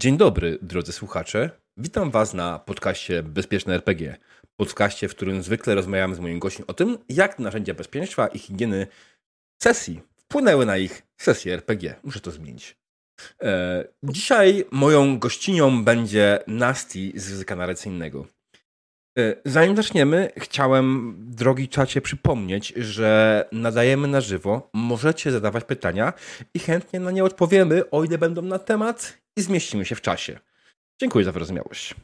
Dzień dobry, drodzy słuchacze. Witam Was na podcaście Bezpieczne RPG. Podcaście, w którym zwykle rozmawiamy z moim gościem o tym, jak narzędzia bezpieczeństwa i higieny sesji wpłynęły na ich sesję RPG. Muszę to zmienić. E, dzisiaj moją gościnią będzie Nasty z języka narracyjnego. E, zanim zaczniemy, chciałem, drogi czacie, przypomnieć, że nadajemy na żywo. Możecie zadawać pytania i chętnie na nie odpowiemy, o ile będą na temat i zmieścimy się w czasie. Dziękuję za wyrozumiałość.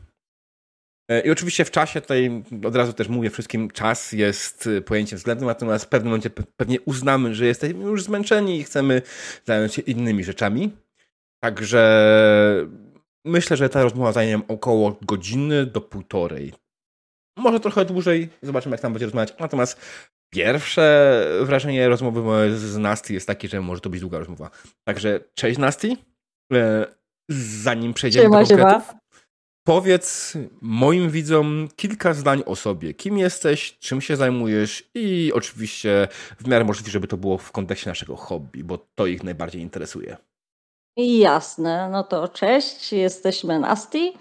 E, I oczywiście w czasie, tutaj od razu też mówię wszystkim, czas jest pojęciem względnym, natomiast w pewnym momencie pewnie uznamy, że jesteśmy już zmęczeni i chcemy zająć się innymi rzeczami. Także myślę, że ta rozmowa zajmie około godziny do półtorej. Może trochę dłużej, zobaczymy jak tam będzie rozmawiać. Natomiast pierwsze wrażenie rozmowy z Nasty jest takie, że może to być długa rozmowa. Także cześć Nasty. E, zanim przejdziemy siema, do konkretów, siema. powiedz moim widzom kilka zdań o sobie. Kim jesteś, czym się zajmujesz i oczywiście w miarę możliwe, żeby to było w kontekście naszego hobby, bo to ich najbardziej interesuje. Jasne, no to cześć, jesteśmy Nasty.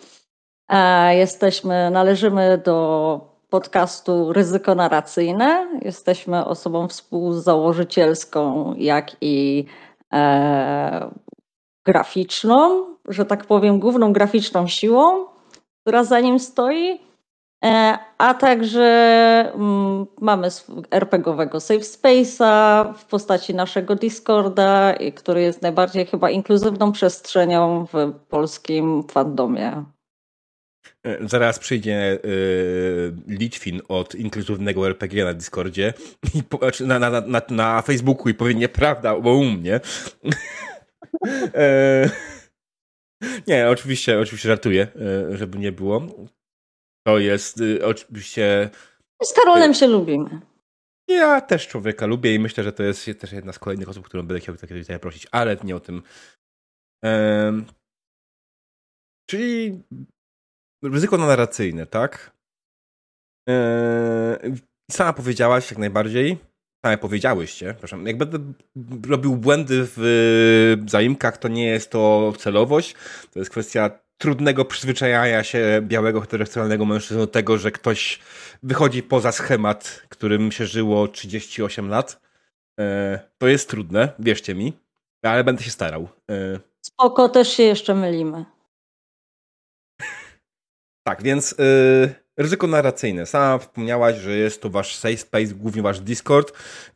E, jesteśmy, należymy do podcastu Ryzyko Narracyjne. Jesteśmy osobą współzałożycielską, jak i e, graficzną, że tak powiem, główną graficzną siłą, która za nim stoi. E, a także mm, mamy RPGowego Safe Space'a w postaci naszego Discorda, który jest najbardziej chyba inkluzywną przestrzenią w polskim fandomie. E, zaraz przyjdzie yy, Litwin od inkluzywnego RPG na Discordzie, i po, znaczy na, na, na, na Facebooku i powie nieprawda, bo u mnie. e, nie, oczywiście, oczywiście żartuję, żeby nie było. To jest y, oczywiście... Z Karolem y, się lubimy. Ja też człowieka lubię i myślę, że to jest też jedna z kolejnych osób, którą będę chciał takie pytania prosić, ale nie o tym. czyli ryzyko narracyjne, tak? Eee, sama powiedziałaś jak najbardziej. Same powiedziałyście, proszę. Jak będę robił błędy w zaimkach, to nie jest to celowość. To jest kwestia trudnego przyzwyczajania się białego heteroseksualnego mężczyzny do tego, że ktoś wychodzi poza schemat, którym się żyło 38 lat. Eee, to jest trudne, wierzcie mi, ale będę się starał. Eee. Spoko, też się jeszcze mylimy. Tak, więc yy, ryzyko narracyjne. Sama wspomniałaś, że jest to wasz safe space, głównie wasz Discord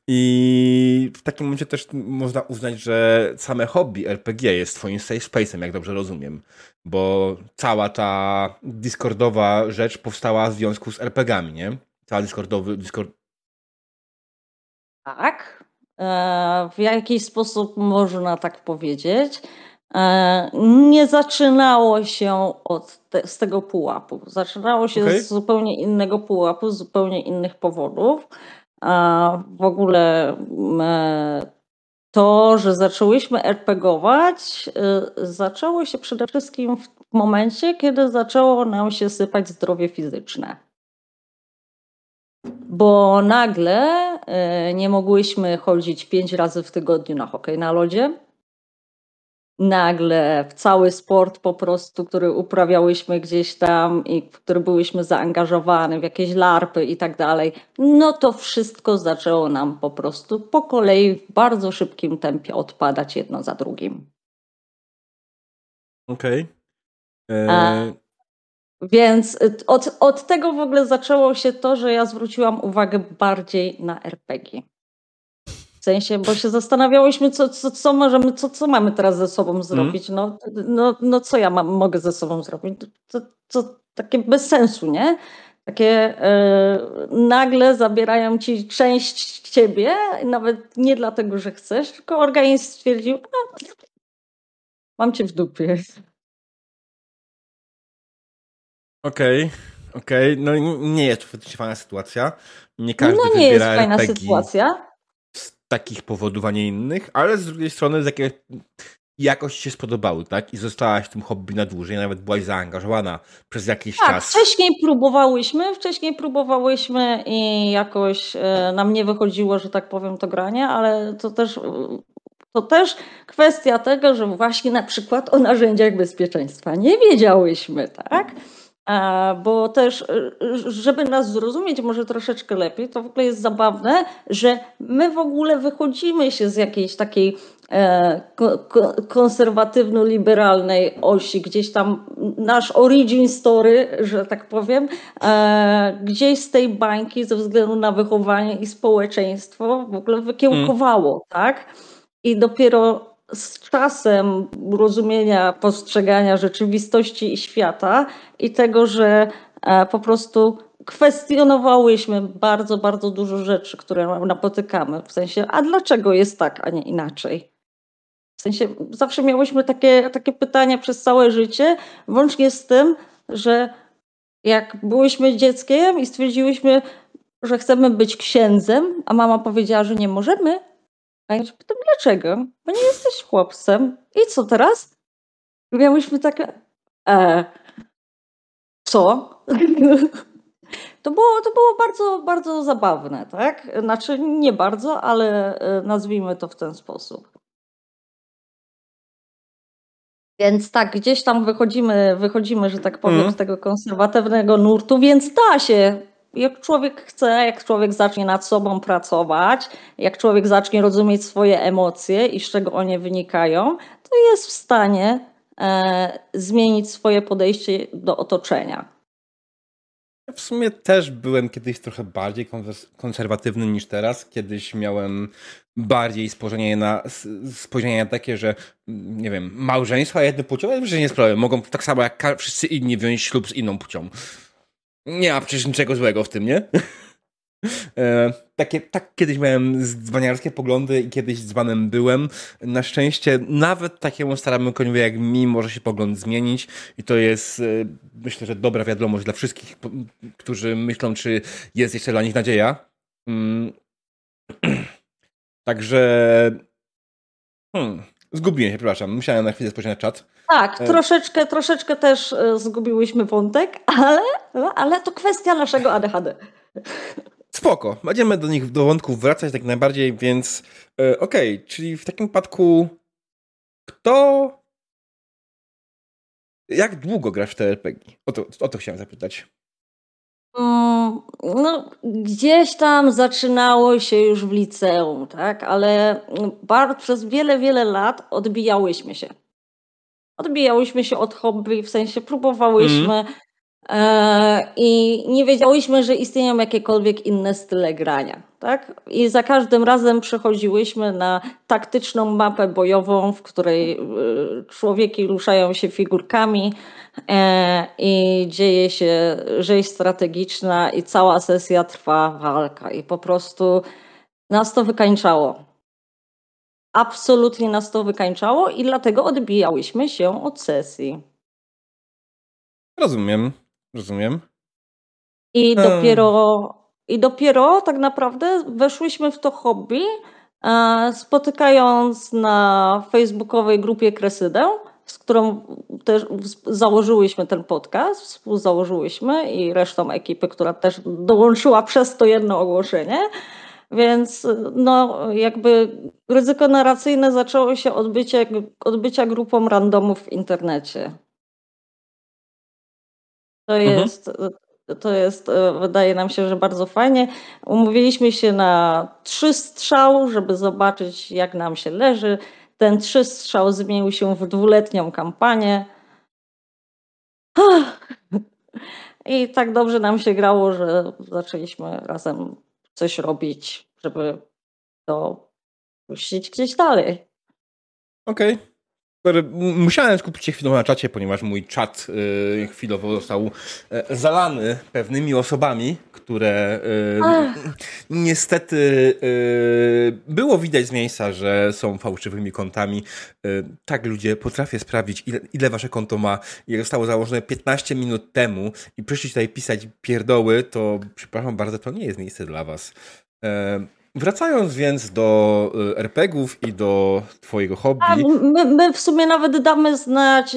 i w takim momencie też można uznać, że same hobby RPG jest twoim safe space'em, jak dobrze rozumiem. Bo cała ta Discordowa rzecz powstała w związku z RPGami, nie? Cała Discordowy... Discord... Tak. E, w jakiś sposób można tak powiedzieć. E, nie zaczynało się od te, z tego pułapu. Zaczynało się okay. z zupełnie innego pułapu, z zupełnie innych powodów. A w ogóle e, to, że zaczęłyśmy RPGować, e, zaczęło się przede wszystkim w momencie, kiedy zaczęło nam się sypać zdrowie fizyczne. Bo nagle nie mogłyśmy chodzić pięć razy w tygodniu na hokej na lodzie nagle w cały sport po prostu, który uprawiałyśmy gdzieś tam i w który byłyśmy zaangażowane, w jakieś larpy i tak dalej, no to wszystko zaczęło nam po prostu po kolei w bardzo szybkim tempie odpadać jedno za drugim. Okej. Okay. E, więc od, od tego w ogóle zaczęło się to, że ja zwróciłam uwagę bardziej na RPG sensie, bo się zastanawiałyśmy, co, co, co możemy, co, co mamy teraz ze sobą zrobić. Mm. No, no, no co ja mam, mogę ze sobą zrobić? To, to takie bez sensu, nie? Takie e, nagle zabierają ci część ciebie, nawet nie dlatego, że chcesz, tylko organizm stwierdził, a, mam cię w dupie. Okej, okay, okej. Okay. No nie jest to fajna sytuacja. Nie każdy no nie jest fajna RPG. sytuacja takich powodów, a nie innych, ale z drugiej strony z jakiej jakoś się spodobały, tak? I zostałaś w tym hobby na dłużej, nawet byłaś zaangażowana przez jakiś tak, czas. wcześniej próbowałyśmy, wcześniej próbowałyśmy i jakoś e, nam nie wychodziło, że tak powiem, to granie, ale to też e, To też kwestia tego, że właśnie na przykład o narzędziach bezpieczeństwa nie wiedziałyśmy, tak? Bo też, żeby nas zrozumieć może troszeczkę lepiej, to w ogóle jest zabawne, że my w ogóle wychodzimy się z jakiejś takiej e, konserwatywno-liberalnej osi, gdzieś tam nasz origin story, że tak powiem, e, gdzieś z tej bańki ze względu na wychowanie i społeczeństwo w ogóle wykiełkowało, hmm. tak? I dopiero z czasem rozumienia, postrzegania rzeczywistości i świata i tego, że e, po prostu kwestionowałyśmy bardzo, bardzo dużo rzeczy, które napotykamy. W sensie, a dlaczego jest tak, a nie inaczej? W sensie, zawsze miałyśmy takie, takie pytania przez całe życie, włącznie z tym, że jak byłyśmy dzieckiem i stwierdziłyśmy, że chcemy być księdzem, a mama powiedziała, że nie możemy, a ja się pytam, dlaczego? Bo nie jesteś chłopcem. I co teraz? Miałyśmy takie, e, co? To było, to było bardzo, bardzo zabawne, tak? Znaczy nie bardzo, ale e, nazwijmy to w ten sposób. Więc tak, gdzieś tam wychodzimy, wychodzimy, że tak powiem, mm. z tego konserwatywnego nurtu, więc da się jak człowiek chce, jak człowiek zacznie nad sobą pracować, jak człowiek zacznie rozumieć swoje emocje i z czego one wynikają, to jest w stanie e, zmienić swoje podejście do otoczenia. W sumie też byłem kiedyś trochę bardziej konserwatywny niż teraz. Kiedyś miałem bardziej spojrzenie na, spojrzenie takie, że nie wiem, małżeństwa jednopłciowe, że nie sprawy. Mogą tak samo jak wszyscy inni wziąć ślub z inną płcią. Nie ma przecież niczego złego w tym, nie? E, takie, tak kiedyś miałem dzwaniarskie poglądy i kiedyś dzbanem byłem. Na szczęście nawet takiemu staremu koniowi jak mi może się pogląd zmienić i to jest e, myślę, że dobra wiadomość dla wszystkich, którzy myślą, czy jest jeszcze dla nich nadzieja. Mm. Także hmm, zgubiłem się, przepraszam. Musiałem na chwilę spojrzeć na czat. Tak, e, troszeczkę, troszeczkę też e, zgubiłyśmy wątek, ale, ale to kwestia naszego ADHD. Spoko, będziemy do nich, do wątków wracać tak najbardziej, więc e, okej, okay, czyli w takim wypadku kto... Jak długo grasz w te RPG? O to, o to chciałem zapytać. Mm, no, gdzieś tam zaczynało się już w liceum, tak? Ale bardzo, przez wiele, wiele lat odbijałyśmy się odbijałyśmy się od hobby, w sensie próbowałyśmy mm. e, i nie wiedziałyśmy, że istnieją jakiekolwiek inne style grania. Tak? I za każdym razem przechodziłyśmy na taktyczną mapę bojową, w której e, człowieki ruszają się figurkami e, i dzieje się rzeź strategiczna i cała sesja trwa walka i po prostu nas to wykańczało absolutnie nas to wykańczało i dlatego odbijałyśmy się od sesji. Rozumiem, rozumiem. I hmm. dopiero, i dopiero tak naprawdę weszłyśmy w to hobby, e, spotykając na facebookowej grupie Kresydę, z którą też założyłyśmy ten podcast, współzałożyłyśmy i resztą ekipy, która też dołączyła przez to jedno ogłoszenie. Więc no, jakby ryzyko narracyjne zaczęło się od bycia, od bycia grupą randomów w internecie. To mhm. jest, to jest, wydaje nam się, że bardzo fajnie. Umówiliśmy się na trzy strzał, żeby zobaczyć, jak nam się leży. Ten trzy strzał zmienił się w dwuletnią kampanię. I tak dobrze nam się grało, że zaczęliśmy razem coś robić, żeby to puścić gdzieś dalej. Okej. Okay. Musiałem skupić się chwilowo na czacie, ponieważ mój czat y, chwilowo został y, zalany pewnymi osobami, które y, niestety y, było widać z miejsca, że są fałszywymi kontami. Tak, ludzie, potrafię sprawdzić, ile, ile wasze konto ma. Jak zostało założone 15 minut temu i przyszli tutaj pisać pierdoły, to przepraszam bardzo, to nie jest miejsce dla was. Wracając więc do y, RPGów i do twojego hobby. A my, my, w sumie nawet damy znać,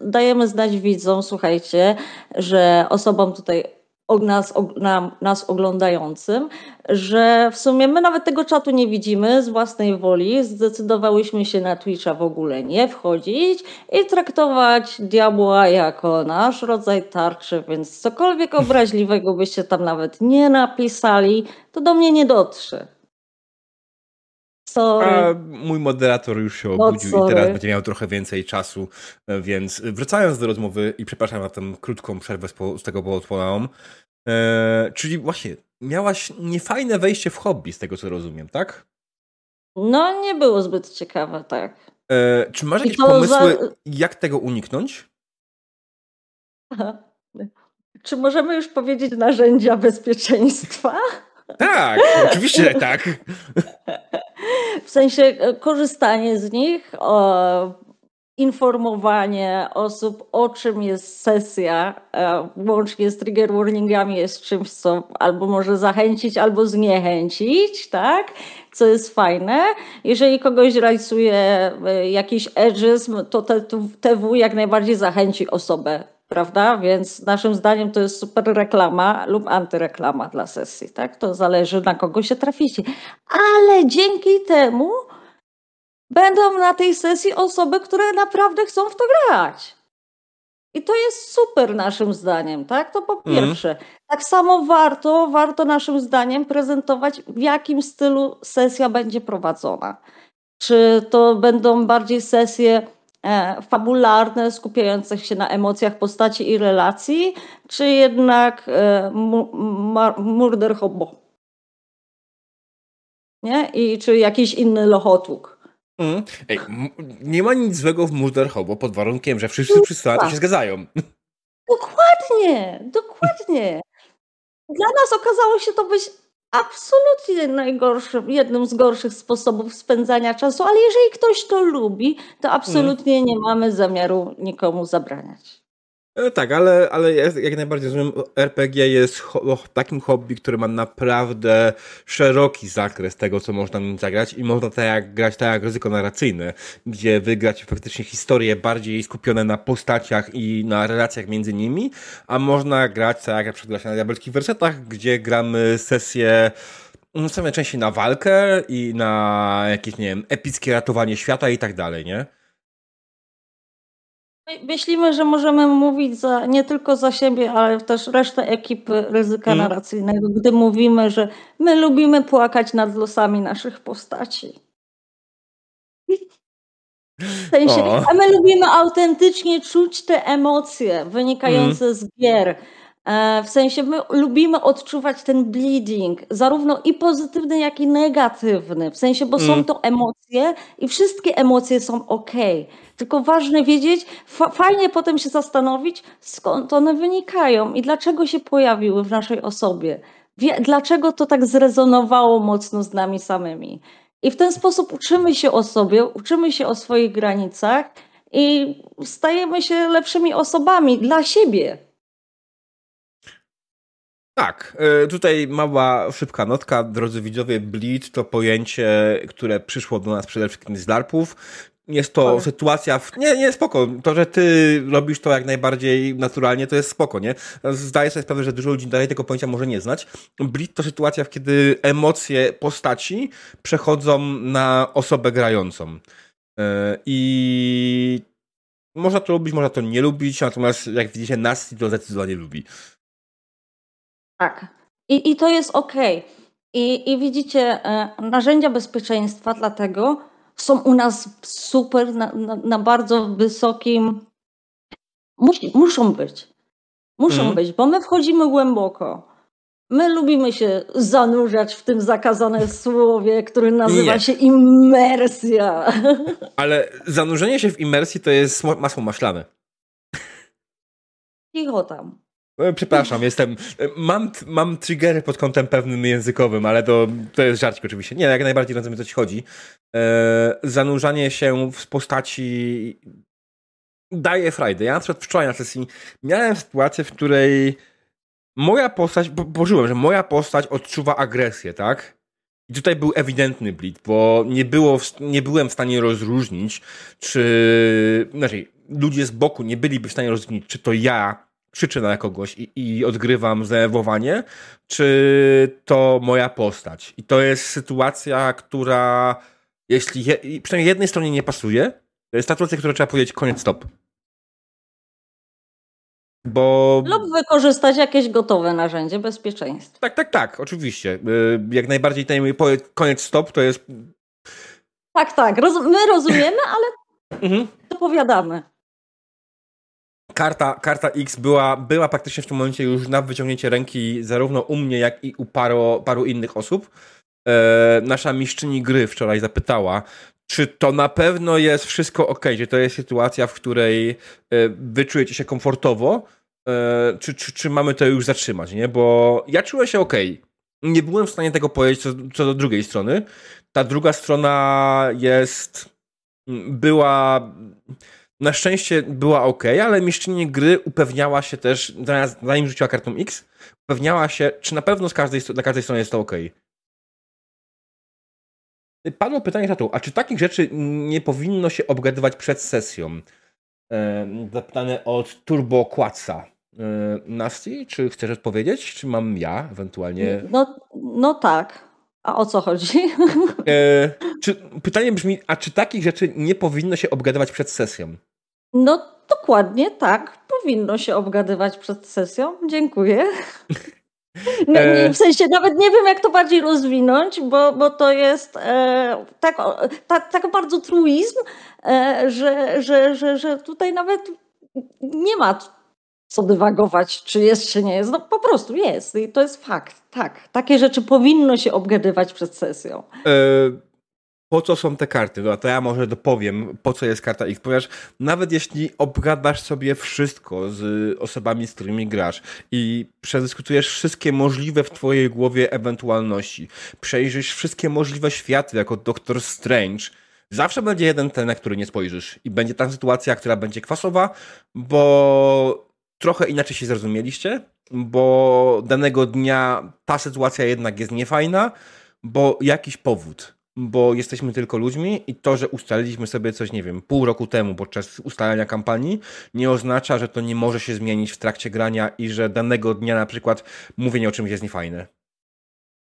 dajemy znać widzom, słuchajcie, że osobom tutaj nas, na, nas oglądającym, że w sumie my nawet tego czatu nie widzimy z własnej woli. Zdecydowałyśmy się na Twitcha w ogóle nie wchodzić i traktować diabła jako nasz rodzaj tarczy, więc cokolwiek obraźliwego byście tam nawet nie napisali, to do mnie nie dotrze. Sorry. A mój moderator już się no, obudził no, i teraz będzie miał trochę więcej czasu, więc wracając do rozmowy i przepraszam na tę krótką przerwę z, tego powodu, e, czyli właśnie miałaś niefajne wejście w hobby, z tego co rozumiem, tak? No, nie było zbyt ciekawe, tak. E, czy masz jakieś pomysły, za... jak tego uniknąć? Aha. Czy możemy już powiedzieć narzędzia bezpieczeństwa? Tak, oczywiście tak. W sensie e, korzystanie z nich, o, informowanie osób, o czym jest sesja, e, łącznie z trigger warningami jest czymś, co albo może zachęcić, albo zniechęcić, tak? Co jest fajne. Jeżeli kogoś rajcuje e, jakiś edgeizm, to TW jak najbardziej zachęci osobę prawda? Więc naszym zdaniem to jest super reklama lub antyreklama dla sesji, tak? To zależy na kogo się traficie. Ale dzięki temu będą na tej sesji osoby, które naprawdę chcą w to grać. I to jest super naszym zdaniem, tak? To po mhm. pierwsze. Mm. Tak samo warto, warto naszym zdaniem prezentować, w jakim stylu sesja będzie prowadzona. Czy to będą bardziej sesje fabularne, skupiające się na emocjach postaci i relacji, czy jednak e, murder hobo? Nie? I czy jakiś inny lochotłuk? Mm. Ej, nie ma nic złego w murder hobo pod warunkiem, że wszyscy przy no, się zgadzają. Dokładnie, dokładnie. Dla nas okazało się to być absolutnie najgorszym, jednym z gorszych sposobów spędzania czasu, ale jeżeli ktoś to lubi, to absolutnie nie mamy zamiaru nikomu zabraniać. E, tak, ale, ale jak najbardziej rozumiem, RPG jest ho takim hobby, który ma naprawdę szeroki zakres tego, co można nim zagrać i można tak jak, grać tak jak ryzyko narracyjne, gdzie wygrać faktycznie historie bardziej skupione na postaciach i na relacjach między nimi, a można grać tak jak na przykład na diabelskich wersetach, gdzie gramy sesje no, częściej na walkę i na jakieś, nie wiem, epickie ratowanie świata i tak dalej, nie? Myślimy, że możemy mówić za, nie tylko za siebie, ale też resztę ekipy ryzyka mm. narracyjnego, gdy mówimy, że my lubimy płakać nad losami naszych postaci. W sensie, a my lubimy autentycznie czuć te emocje wynikające mm. z gier. E, w sensie my lubimy odczuwać ten bleeding, zarówno i pozytywny, jak i negatywny. W sensie, bo mm. są to emocje i wszystkie emocje są ok. Tylko ważne wiedzieć, fajnie potem się zastanowić, skąd one wynikają i dlaczego się pojawiły w naszej osobie. Wie, dlaczego to tak zrezonowało mocno z nami samymi. I w ten sposób uczymy się o sobie, uczymy się o swoich granicach i stajemy się lepszymi osobami dla siebie. Tak, e, tutaj mała, szybka notka. Drodzy widzowie, bleed to pojęcie, które przyszło do nas przede wszystkim z LARPów. Jest to sytuacja, w... nie, nie, spoko. To, że ty robisz to jak najbardziej naturalnie, to jest spoko, nie? Zdaję sobie sprawę, że dużo ludzi dalej tego pojęcia może nie znać. Bleed to sytuacja, w kiedy emocje postaci przechodzą na osobę grającą. E, I można to lubić, można to nie lubić, natomiast jak widzicie, Nasty to zdecydowanie lubi. Tak. I, i to jest ok. I, I widzicie, e, narzędzia bezpieczeństwa dlatego są u nas super, na, na, na bardzo wysokim. Musi, muszą być. Muszą mhm. być, bo my wchodzimy głęboko. My lubimy się zanurzać w tym zakazanym słowie, który nazywa Nie. się imersja. Ale zanurzenie się w imersji to jest masło maślane. Cicho tam. No, przepraszam, jestem. Mam, mam triggery pod kątem pewnym językowym, ale to, to jest żarcik oczywiście. Nie, jak najbardziej rozumiem, co ci chodzi. E, zanurzanie się w postaci daje frajdę. Ja na przykład wczoraj na sesji miałem sytuację, w której moja postać, bo poczułem, że moja postać odczuwa agresję, tak? I tutaj był ewidentny bleed, bo nie, było, nie byłem w stanie rozróżnić, czy. Znaczy, ludzie z boku nie byliby w stanie rozróżnić, czy to ja krzyczę na kogoś i, i odgrywam zdenerwowanie, czy to moja postać. I to jest sytuacja, która jeśli je, przynajmniej jednej stronie nie pasuje, to jest ta sytuacja, która trzeba powiedzieć koniec, stop. Bo... Lub wykorzystać jakieś gotowe narzędzie bezpieczeństwa. Tak, tak, tak, oczywiście. Y, jak najbardziej ten koniec stop to jest. Tak, tak. Roz my rozumiemy, ale mhm. opowiadamy. Karta, karta X była, była praktycznie w tym momencie już na wyciągnięcie ręki zarówno u mnie, jak i u paru, paru innych osób. E, nasza mistrzyni gry wczoraj zapytała, czy to na pewno jest wszystko ok, czy to jest sytuacja, w której e, wy czujecie się komfortowo, e, czy, czy, czy mamy to już zatrzymać, nie? Bo ja czułem się ok. Nie byłem w stanie tego powiedzieć co, co do drugiej strony. Ta druga strona jest. była. Na szczęście była ok, ale mistrzyni gry upewniała się też, zanim rzuciła kartą X, upewniała się, czy na pewno z każdej, na każdej stronie jest to ok. Padło pytanie tatu, a czy takich rzeczy nie powinno się obgadywać przed sesją? E, zapytane od Turbo Quatsa. E, Nasty, czy chcesz odpowiedzieć? Czy mam ja ewentualnie? No, no tak. A o co chodzi? E, czy, pytanie brzmi, a czy takich rzeczy nie powinno się obgadywać przed sesją? No dokładnie tak. Powinno się obgadywać przed sesją. Dziękuję. No, e, w sensie nawet nie wiem, jak to bardziej rozwinąć, bo, bo to jest e, tak, tak, tak bardzo truizm, e, że, że, że, że tutaj nawet nie ma co dywagować, czy jest, czy nie jest. No po prostu jest i to jest fakt. Tak, takie rzeczy powinno się obgadywać przed sesją. E, po co są te karty? No to ja może dopowiem, po co jest karta X, ponieważ nawet jeśli obgadasz sobie wszystko z osobami, z którymi grasz i przedyskutujesz wszystkie możliwe w twojej głowie ewentualności, przejrzysz wszystkie możliwe światy jako Doctor Strange, zawsze będzie jeden ten, na który nie spojrzysz i będzie ta sytuacja, która będzie kwasowa, bo trochę inaczej się zrozumieliście, bo danego dnia ta sytuacja jednak jest niefajna, bo jakiś powód bo jesteśmy tylko ludźmi i to, że ustaliliśmy sobie coś, nie wiem, pół roku temu podczas ustalania kampanii, nie oznacza, że to nie może się zmienić w trakcie grania i że danego dnia na przykład mówienie o czymś jest niefajne.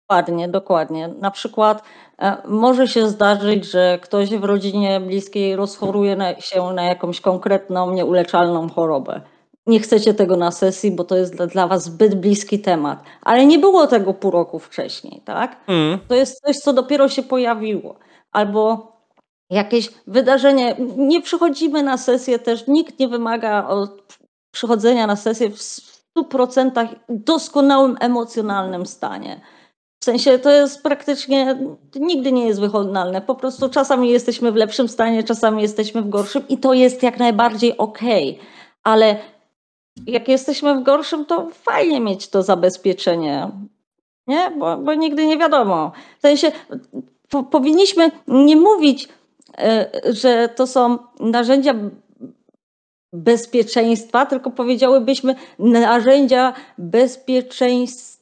Dokładnie, dokładnie. Na przykład e, może się zdarzyć, że ktoś w rodzinie bliskiej rozchoruje na, się na jakąś konkretną, nieuleczalną chorobę nie chcecie tego na sesji, bo to jest dla, dla was zbyt bliski temat. Ale nie było tego pół roku wcześniej, tak? Mm. To jest coś, co dopiero się pojawiło. Albo jakieś wydarzenie. Nie przychodzimy na sesję też, nikt nie wymaga od przychodzenia na sesję w 100% doskonałym emocjonalnym stanie. W sensie to jest praktycznie, nigdy nie jest wykonalne. Po prostu czasami jesteśmy w lepszym stanie, czasami jesteśmy w gorszym i to jest jak najbardziej okej. Okay. Ale jak jesteśmy w gorszym, to fajnie mieć to zabezpieczenie. Nie? Bo, bo nigdy nie wiadomo. W sensie po, powinniśmy nie mówić, e, że to są narzędzia bezpieczeństwa, tylko powiedziałybyśmy narzędzia bezpieczeństwa.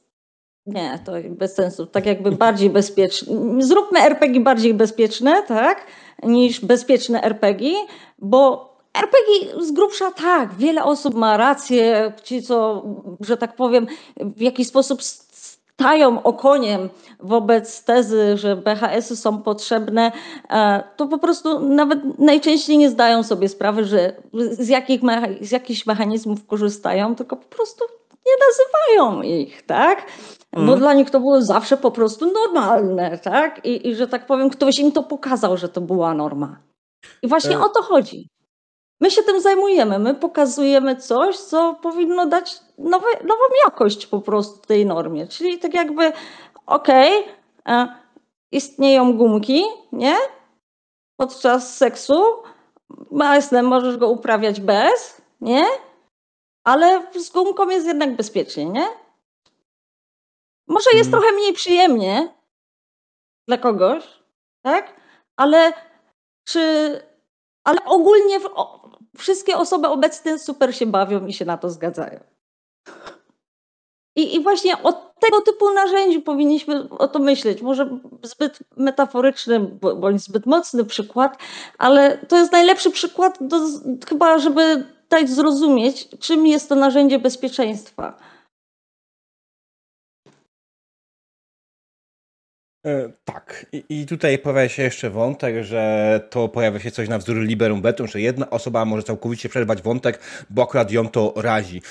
Nie, to bez sensu. Tak jakby bardziej bezpieczne. Zróbmy RPG bardziej bezpieczne, tak? Niż bezpieczne RPG, bo RPG z grubsza tak, wiele osób ma rację, ci co, że tak powiem, w jakiś sposób stają okoniem wobec tezy, że BHS-y są potrzebne, e, to po prostu nawet najczęściej nie zdają sobie sprawy, że z, jakich z jakichś mechanizmów korzystają, tylko po prostu nie nazywają ich, tak? Bo mm. dla nich to było zawsze po prostu normalne, tak? I, I że tak powiem, ktoś im to pokazał, że to była norma. I właśnie e... o to chodzi. My się tym zajmujemy. My pokazujemy coś, co powinno dać nowe, nową jakość po prostu tej normie. Czyli tak jakby, okej, okay, e, istnieją gumki, nie? Podczas seksu. Jasne, możesz go uprawiać bez, nie? Ale z gumką jest jednak bezpiecznie, nie? Może jest hmm. trochę mniej przyjemnie dla kogoś, tak? Ale czy ale ogólnie wszystkie osoby obecne super się bawią i się na to zgadzają. I, I, właśnie od tego typu narzędzi powinniśmy o to myśleć. Może zbyt metaforyczny bądź zbyt mocny przykład, ale to jest najlepszy przykład do, chyba, żeby dać zrozumieć, czym jest to narzędzie bezpieczeństwa. Tak. I, tutaj pojawia się jeszcze wątek, że to pojawia się coś na wzór liberum vetum, że jedna osoba może całkowicie przerwać wątek, bo akurat ją to razi.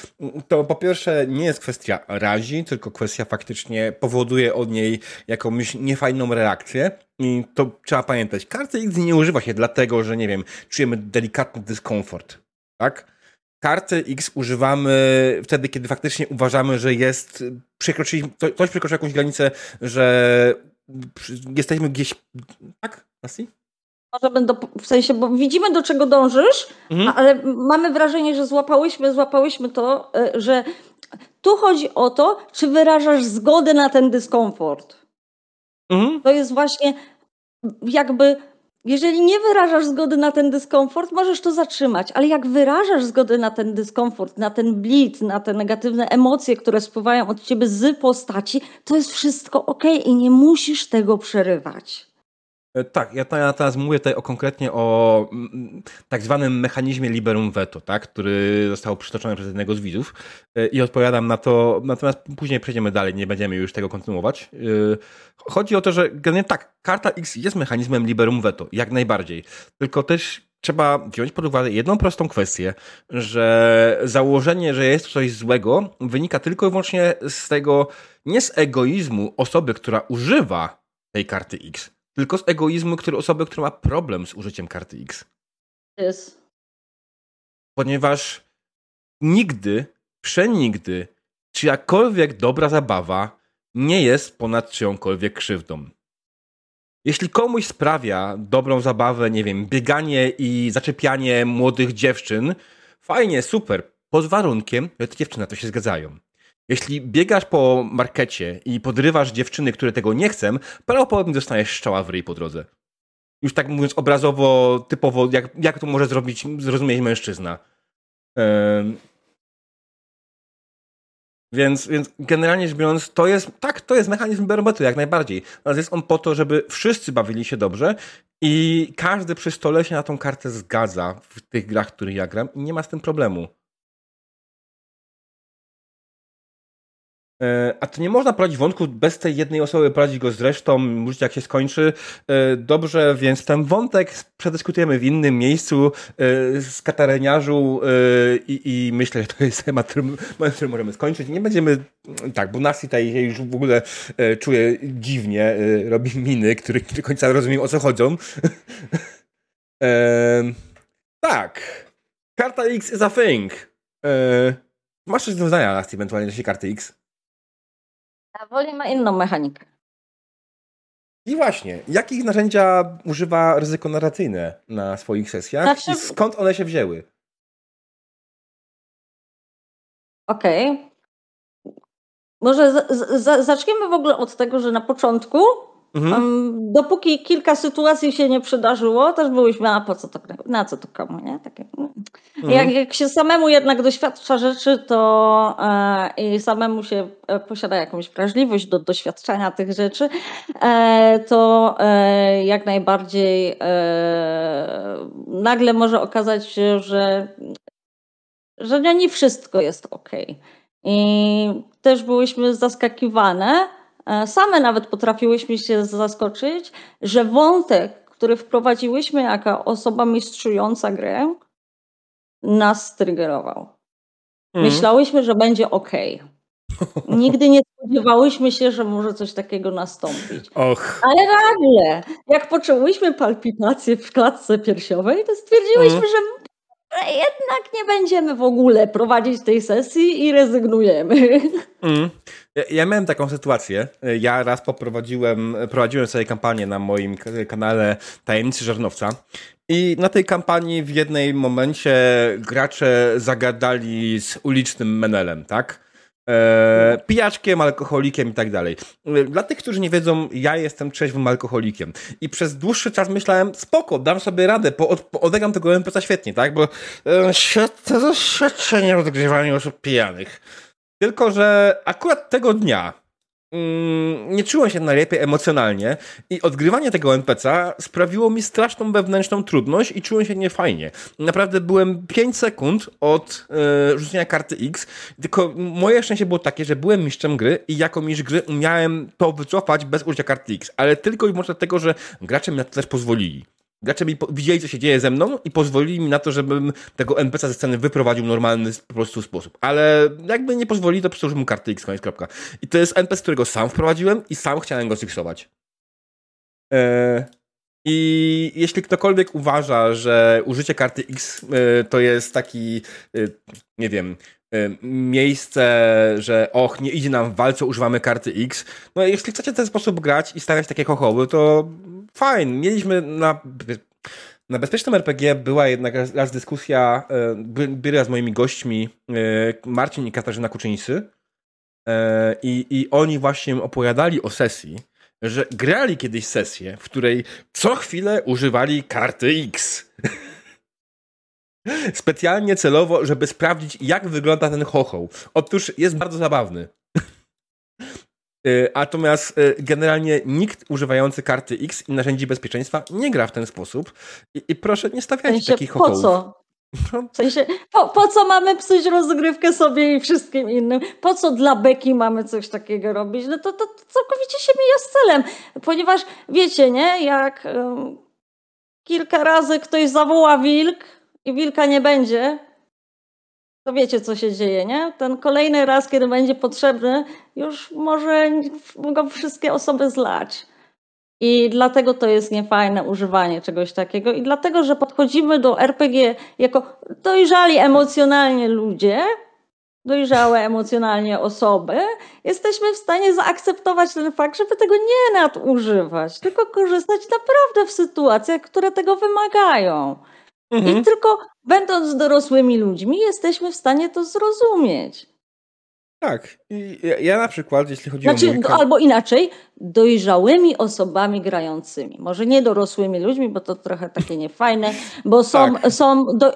To po pierwsze nie jest kwestia razi, tylko kwestia faktycznie powoduje od niej jakąś niefajną reakcję. I to trzeba pamiętać. Karty X nie używa się dlatego, że nie wiem, czujemy delikatny dyskomfort. Tak? Karty X używamy wtedy, kiedy faktycznie uważamy, że jest przekroczyli, ktoś przekroczył jakąś granicę, że jesteśmy gdzieś. Tak, Nasi? Może będę, w sensie, bo widzimy do czego dążysz, mhm. ale mamy wrażenie, że złapałyśmy, złapałyśmy to, e, że tu chodzi o to, czy wyrażasz zgodę na ten dyskomfort. Mhm. To jest właśnie jakby jeżeli nie wyrażasz zgody na ten dyskomfort, możesz to zatrzymać, ale jak wyrażasz zgodę na ten dyskomfort, na ten blit, na te negatywne emocje, które spływają od ciebie z postaci, to jest wszystko ok i nie musisz tego przerywać. E, tak, ja teraz mówię tutaj o, konkretnie o mm, tak zwanym mechanizmie liberum veto, tak, który został przytoczony przez jednego z widzów e, i odpowiadam na to, natomiast później przejdziemy dalej, nie będziemy już tego kontynuować. E, chodzi o to, że generalnie tak, karta X jest mechanizmem liberum veto, jak najbardziej, tylko też trzeba wziąć pod uwagę jedną prostą kwestię, że założenie, że jest coś złego wynika tylko i wyłącznie z tego, nie z egoizmu osoby, która używa tej karty X, tylko z egoizmu który, osoby, która ma problem z użyciem karty X. Jest. Ponieważ nigdy, przenigdy, czyjakolwiek dobra zabawa nie jest ponad czyjąkolwiek krzywdą. Jeśli komuś sprawia dobrą zabawę, nie wiem, bieganie i zaczepianie młodych dziewczyn, fajnie, super, pod warunkiem, że te dziewczyny na to się zgadzają. Jeśli biegasz po markecie i podrywasz dziewczyny, które tego nie chcą, prawdopodobnie dostaniesz strzała w ryj po drodze. Już tak mówiąc obrazowo, typowo, jak, jak to może zrobić, zrozumieć mężczyzna. Więc, więc generalnie rzecz biorąc, to jest, tak, to jest mechanizm barometru, jak najbardziej. Natomiast jest on po to, żeby wszyscy bawili się dobrze i każdy przy stole się na tą kartę zgadza w tych grach, w których ja gram i nie ma z tym problemu. A to nie można prowadzić wątku bez tej jednej osoby, prowadzić go zresztą, mówić jak się skończy. E, dobrze, więc ten wątek przedyskutujemy w innym miejscu e, z katareniarzu i, i myślę, że to jest temat, który możemy skończyć. Nie będziemy, tak, bo Nasi tutaj już w ogóle czuje dziwnie, robi miny, które nie do końca rozumiem o co chodzą. tak. Karta X is a thing. Masz coś do zdania, Nasi, ewentualnie do karty X? A Woli ma inną mechanikę. I właśnie, jakich narzędzia używa ryzyko narracyjne na swoich sesjach znaczy... i skąd one się wzięły? Okej. Okay. Może z, z, zaczniemy w ogóle od tego, że na początku Mhm. Dopóki kilka sytuacji się nie przydarzyło, też byłyśmy, a po co to, na co to komu, nie? Takie, mm. mhm. jak, jak się samemu jednak doświadcza rzeczy, to e, i samemu się e, posiada jakąś wrażliwość do doświadczenia tych rzeczy, e, to e, jak najbardziej e, nagle może okazać się, że, że nie wszystko jest ok. I też byłyśmy zaskakiwane, same nawet potrafiłyśmy się zaskoczyć, że wątek, który wprowadziłyśmy jako osoba mistrzująca grę, nas triggerował. Mhm. Myślałyśmy, że będzie ok. Nigdy nie spodziewałyśmy się, że może coś takiego nastąpić. Och. Ale nagle, jak poczułyśmy palpitacje w klatce piersiowej, to stwierdziłyśmy, mm. że jednak nie będziemy w ogóle prowadzić tej sesji i rezygnujemy. Mm. Ja, miałem taką sytuację. Ja raz poprowadziłem, prowadziłem sobie kampanię na moim kanale Tajemnicy Żarnowca i na tej kampanii w jednej momencie gracze zagadali z ulicznym menelem, tak? E, pijaczkiem, alkoholikiem i tak dalej. Dla tych, którzy nie wiedzą, ja jestem trzeźwym alkoholikiem i przez dłuższy czas myślałem, spoko, dam sobie radę, po, po, odegram tego NPC świetnie, tak? Bo e, to doświadczenie o odgrywaniu osób pijanych. Tylko, że akurat tego dnia mm, nie czułem się najlepiej emocjonalnie i odgrywanie tego NPC'a sprawiło mi straszną wewnętrzną trudność i czułem się niefajnie. Naprawdę byłem 5 sekund od e, rzucenia karty X, tylko moje szczęście było takie, że byłem mistrzem gry i jako mistrz gry umiałem to wycofać bez użycia karty X, ale tylko i wyłącznie dlatego, że gracze mi na to też pozwolili. Gracze mi widzieli, co się dzieje ze mną i pozwolili mi na to, żebym tego NPC ze sceny wyprowadził w normalny po prostu sposób. Ale jakby nie pozwolili, to przełożyłem mu kartę X, koniec, kropka. I to jest NPC, którego sam wprowadziłem i sam chciałem go zfiksować. Eee, I jeśli ktokolwiek uważa, że użycie karty X e, to jest taki, e, nie wiem, e, miejsce, że och, nie idzie nam w walce, używamy karty X. No jeśli chcecie w ten sposób grać i stawiać takie chochoły, to fajnie. Mieliśmy na, na bezpiecznym RPG była jednak raz, raz dyskusja, by, byli z moimi gośćmi Marcin i Katarzyna Kuczyńscy i, i oni właśnie opowiadali o sesji, że grali kiedyś sesję, w której co chwilę używali karty X. Specjalnie celowo, żeby sprawdzić, jak wygląda ten chochoł. Otóż jest bardzo zabawny. Natomiast generalnie nikt używający karty X i narzędzi bezpieczeństwa nie gra w ten sposób. I, i proszę, nie sensie, takich chochołów. Po co? W sensie, po, po, co mamy psuć rozgrywkę sobie i wszystkim innym? Po co dla beki mamy coś takiego robić? No to, to, to całkowicie się mija z celem. Ponieważ wiecie, nie? Jak um, kilka razy ktoś zawoła wilk i wilka nie będzie, to wiecie, co się dzieje, nie? Ten kolejny raz, kiedy będzie potrzebny, już może go wszystkie osoby zlać. I dlatego to jest niefajne używanie czegoś takiego. I dlatego, że podchodzimy do RPG jako dojrzali emocjonalnie ludzie, dojrzałe emocjonalnie osoby, jesteśmy w stanie zaakceptować ten fakt, żeby tego nie nadużywać, tylko korzystać naprawdę w sytuacjach, które tego wymagają. Mhm. I tylko będąc dorosłymi ludźmi, jesteśmy w stanie to zrozumieć. Tak. I ja na przykład, jeśli chodzi znaczy, o. Mój... Albo inaczej, dojrzałymi osobami grającymi. Może nie dorosłymi ludźmi, bo to trochę takie niefajne, bo są. Tak. są do...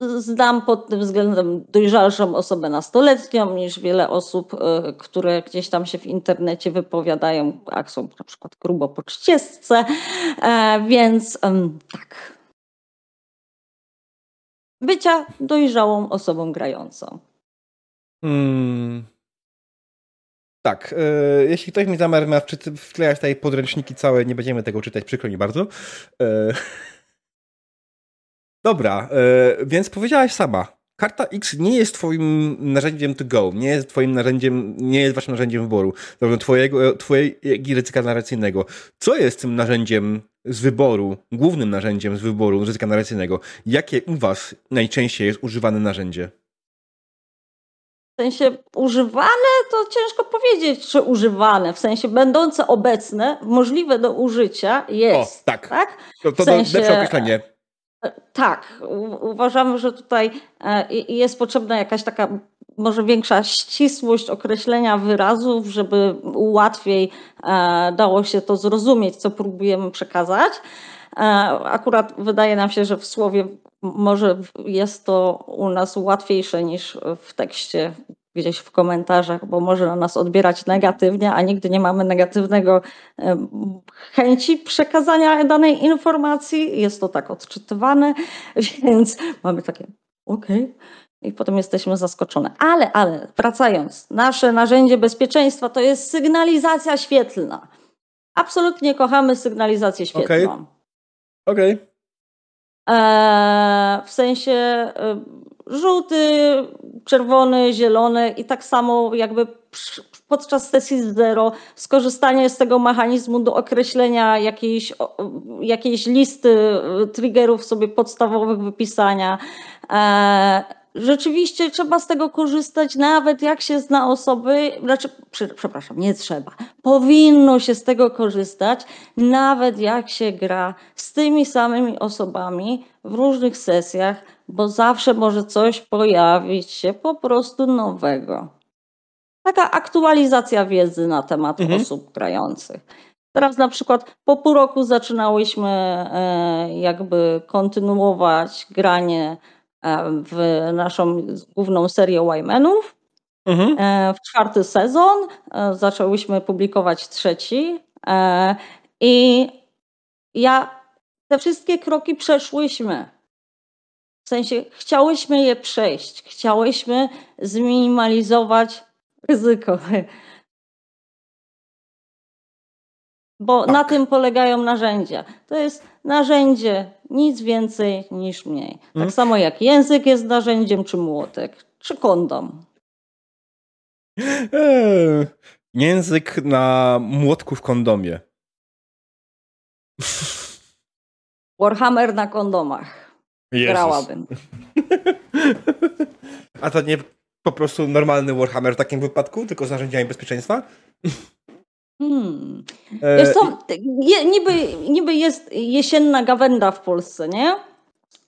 Znam pod tym względem dojrzalszą osobę nastoletnią niż wiele osób, e, które gdzieś tam się w internecie wypowiadają, a są na przykład grubo po czciesce. E, więc tak bycia dojrzałą osobą grającą. Hmm. Tak, e, jeśli ktoś mi zamiar ma wklejać tutaj podręczniki całe, nie będziemy tego czytać, przykro mi bardzo. E, dobra, e, więc powiedziałaś sama, karta X nie jest twoim narzędziem to go, nie jest twoim narzędziem, nie jest waszym narzędziem wyboru, twojego, twojego ryzyka narracyjnego. Co jest tym narzędziem z wyboru, głównym narzędziem z wyboru ryzyka narracyjnego? Jakie u was najczęściej jest używane narzędzie? W sensie używane to ciężko powiedzieć, czy używane, w sensie będące obecne, możliwe do użycia jest. O, tak. tak? To, to w sensie, lepsze określenie. Tak, uważamy, że tutaj e, jest potrzebna jakaś taka może większa ścisłość określenia wyrazów, żeby łatwiej e, dało się to zrozumieć, co próbujemy przekazać. E, akurat wydaje nam się, że w słowie może jest to u nas łatwiejsze niż w tekście gdzieś w komentarzach, bo może na nas odbierać negatywnie, a nigdy nie mamy negatywnego chęci przekazania danej informacji. Jest to tak odczytywane, więc mamy takie okej. Okay. I potem jesteśmy zaskoczone. Ale, ale, wracając, nasze narzędzie bezpieczeństwa to jest sygnalizacja świetlna. Absolutnie kochamy sygnalizację świetlną. Okej. Okay. Eee, w sensie e, żółty, czerwony, zielony i tak samo jakby podczas sesji zero skorzystanie z tego mechanizmu do określenia jakiejś, jakiejś listy e, triggerów sobie podstawowych wypisania. Rzeczywiście trzeba z tego korzystać, nawet jak się zna osoby, znaczy, przepraszam, nie trzeba. Powinno się z tego korzystać, nawet jak się gra z tymi samymi osobami w różnych sesjach, bo zawsze może coś pojawić się po prostu nowego. Taka aktualizacja wiedzy na temat mhm. osób grających. Teraz na przykład po pół roku zaczynałyśmy e, jakby kontynuować granie w naszą główną serię Wymanów. mhm. w czwarty sezon. Zaczęłyśmy publikować trzeci. I ja te wszystkie kroki przeszłyśmy. W sensie chciałyśmy je przejść, chciałyśmy zminimalizować ryzyko. Bo tak. na tym polegają narzędzia. To jest narzędzie, nic więcej niż mniej. Tak hmm. samo jak język jest narzędziem, czy młotek, czy kondom. Eee, język na młotku w kondomie. Warhammer na kondomach. Jezus. Grałabym. A to nie po prostu normalny Warhammer w takim wypadku, tylko z narzędziami bezpieczeństwa? Hmm. E, Wiesz co, niby, niby jest jesienna gawenda w Polsce, nie?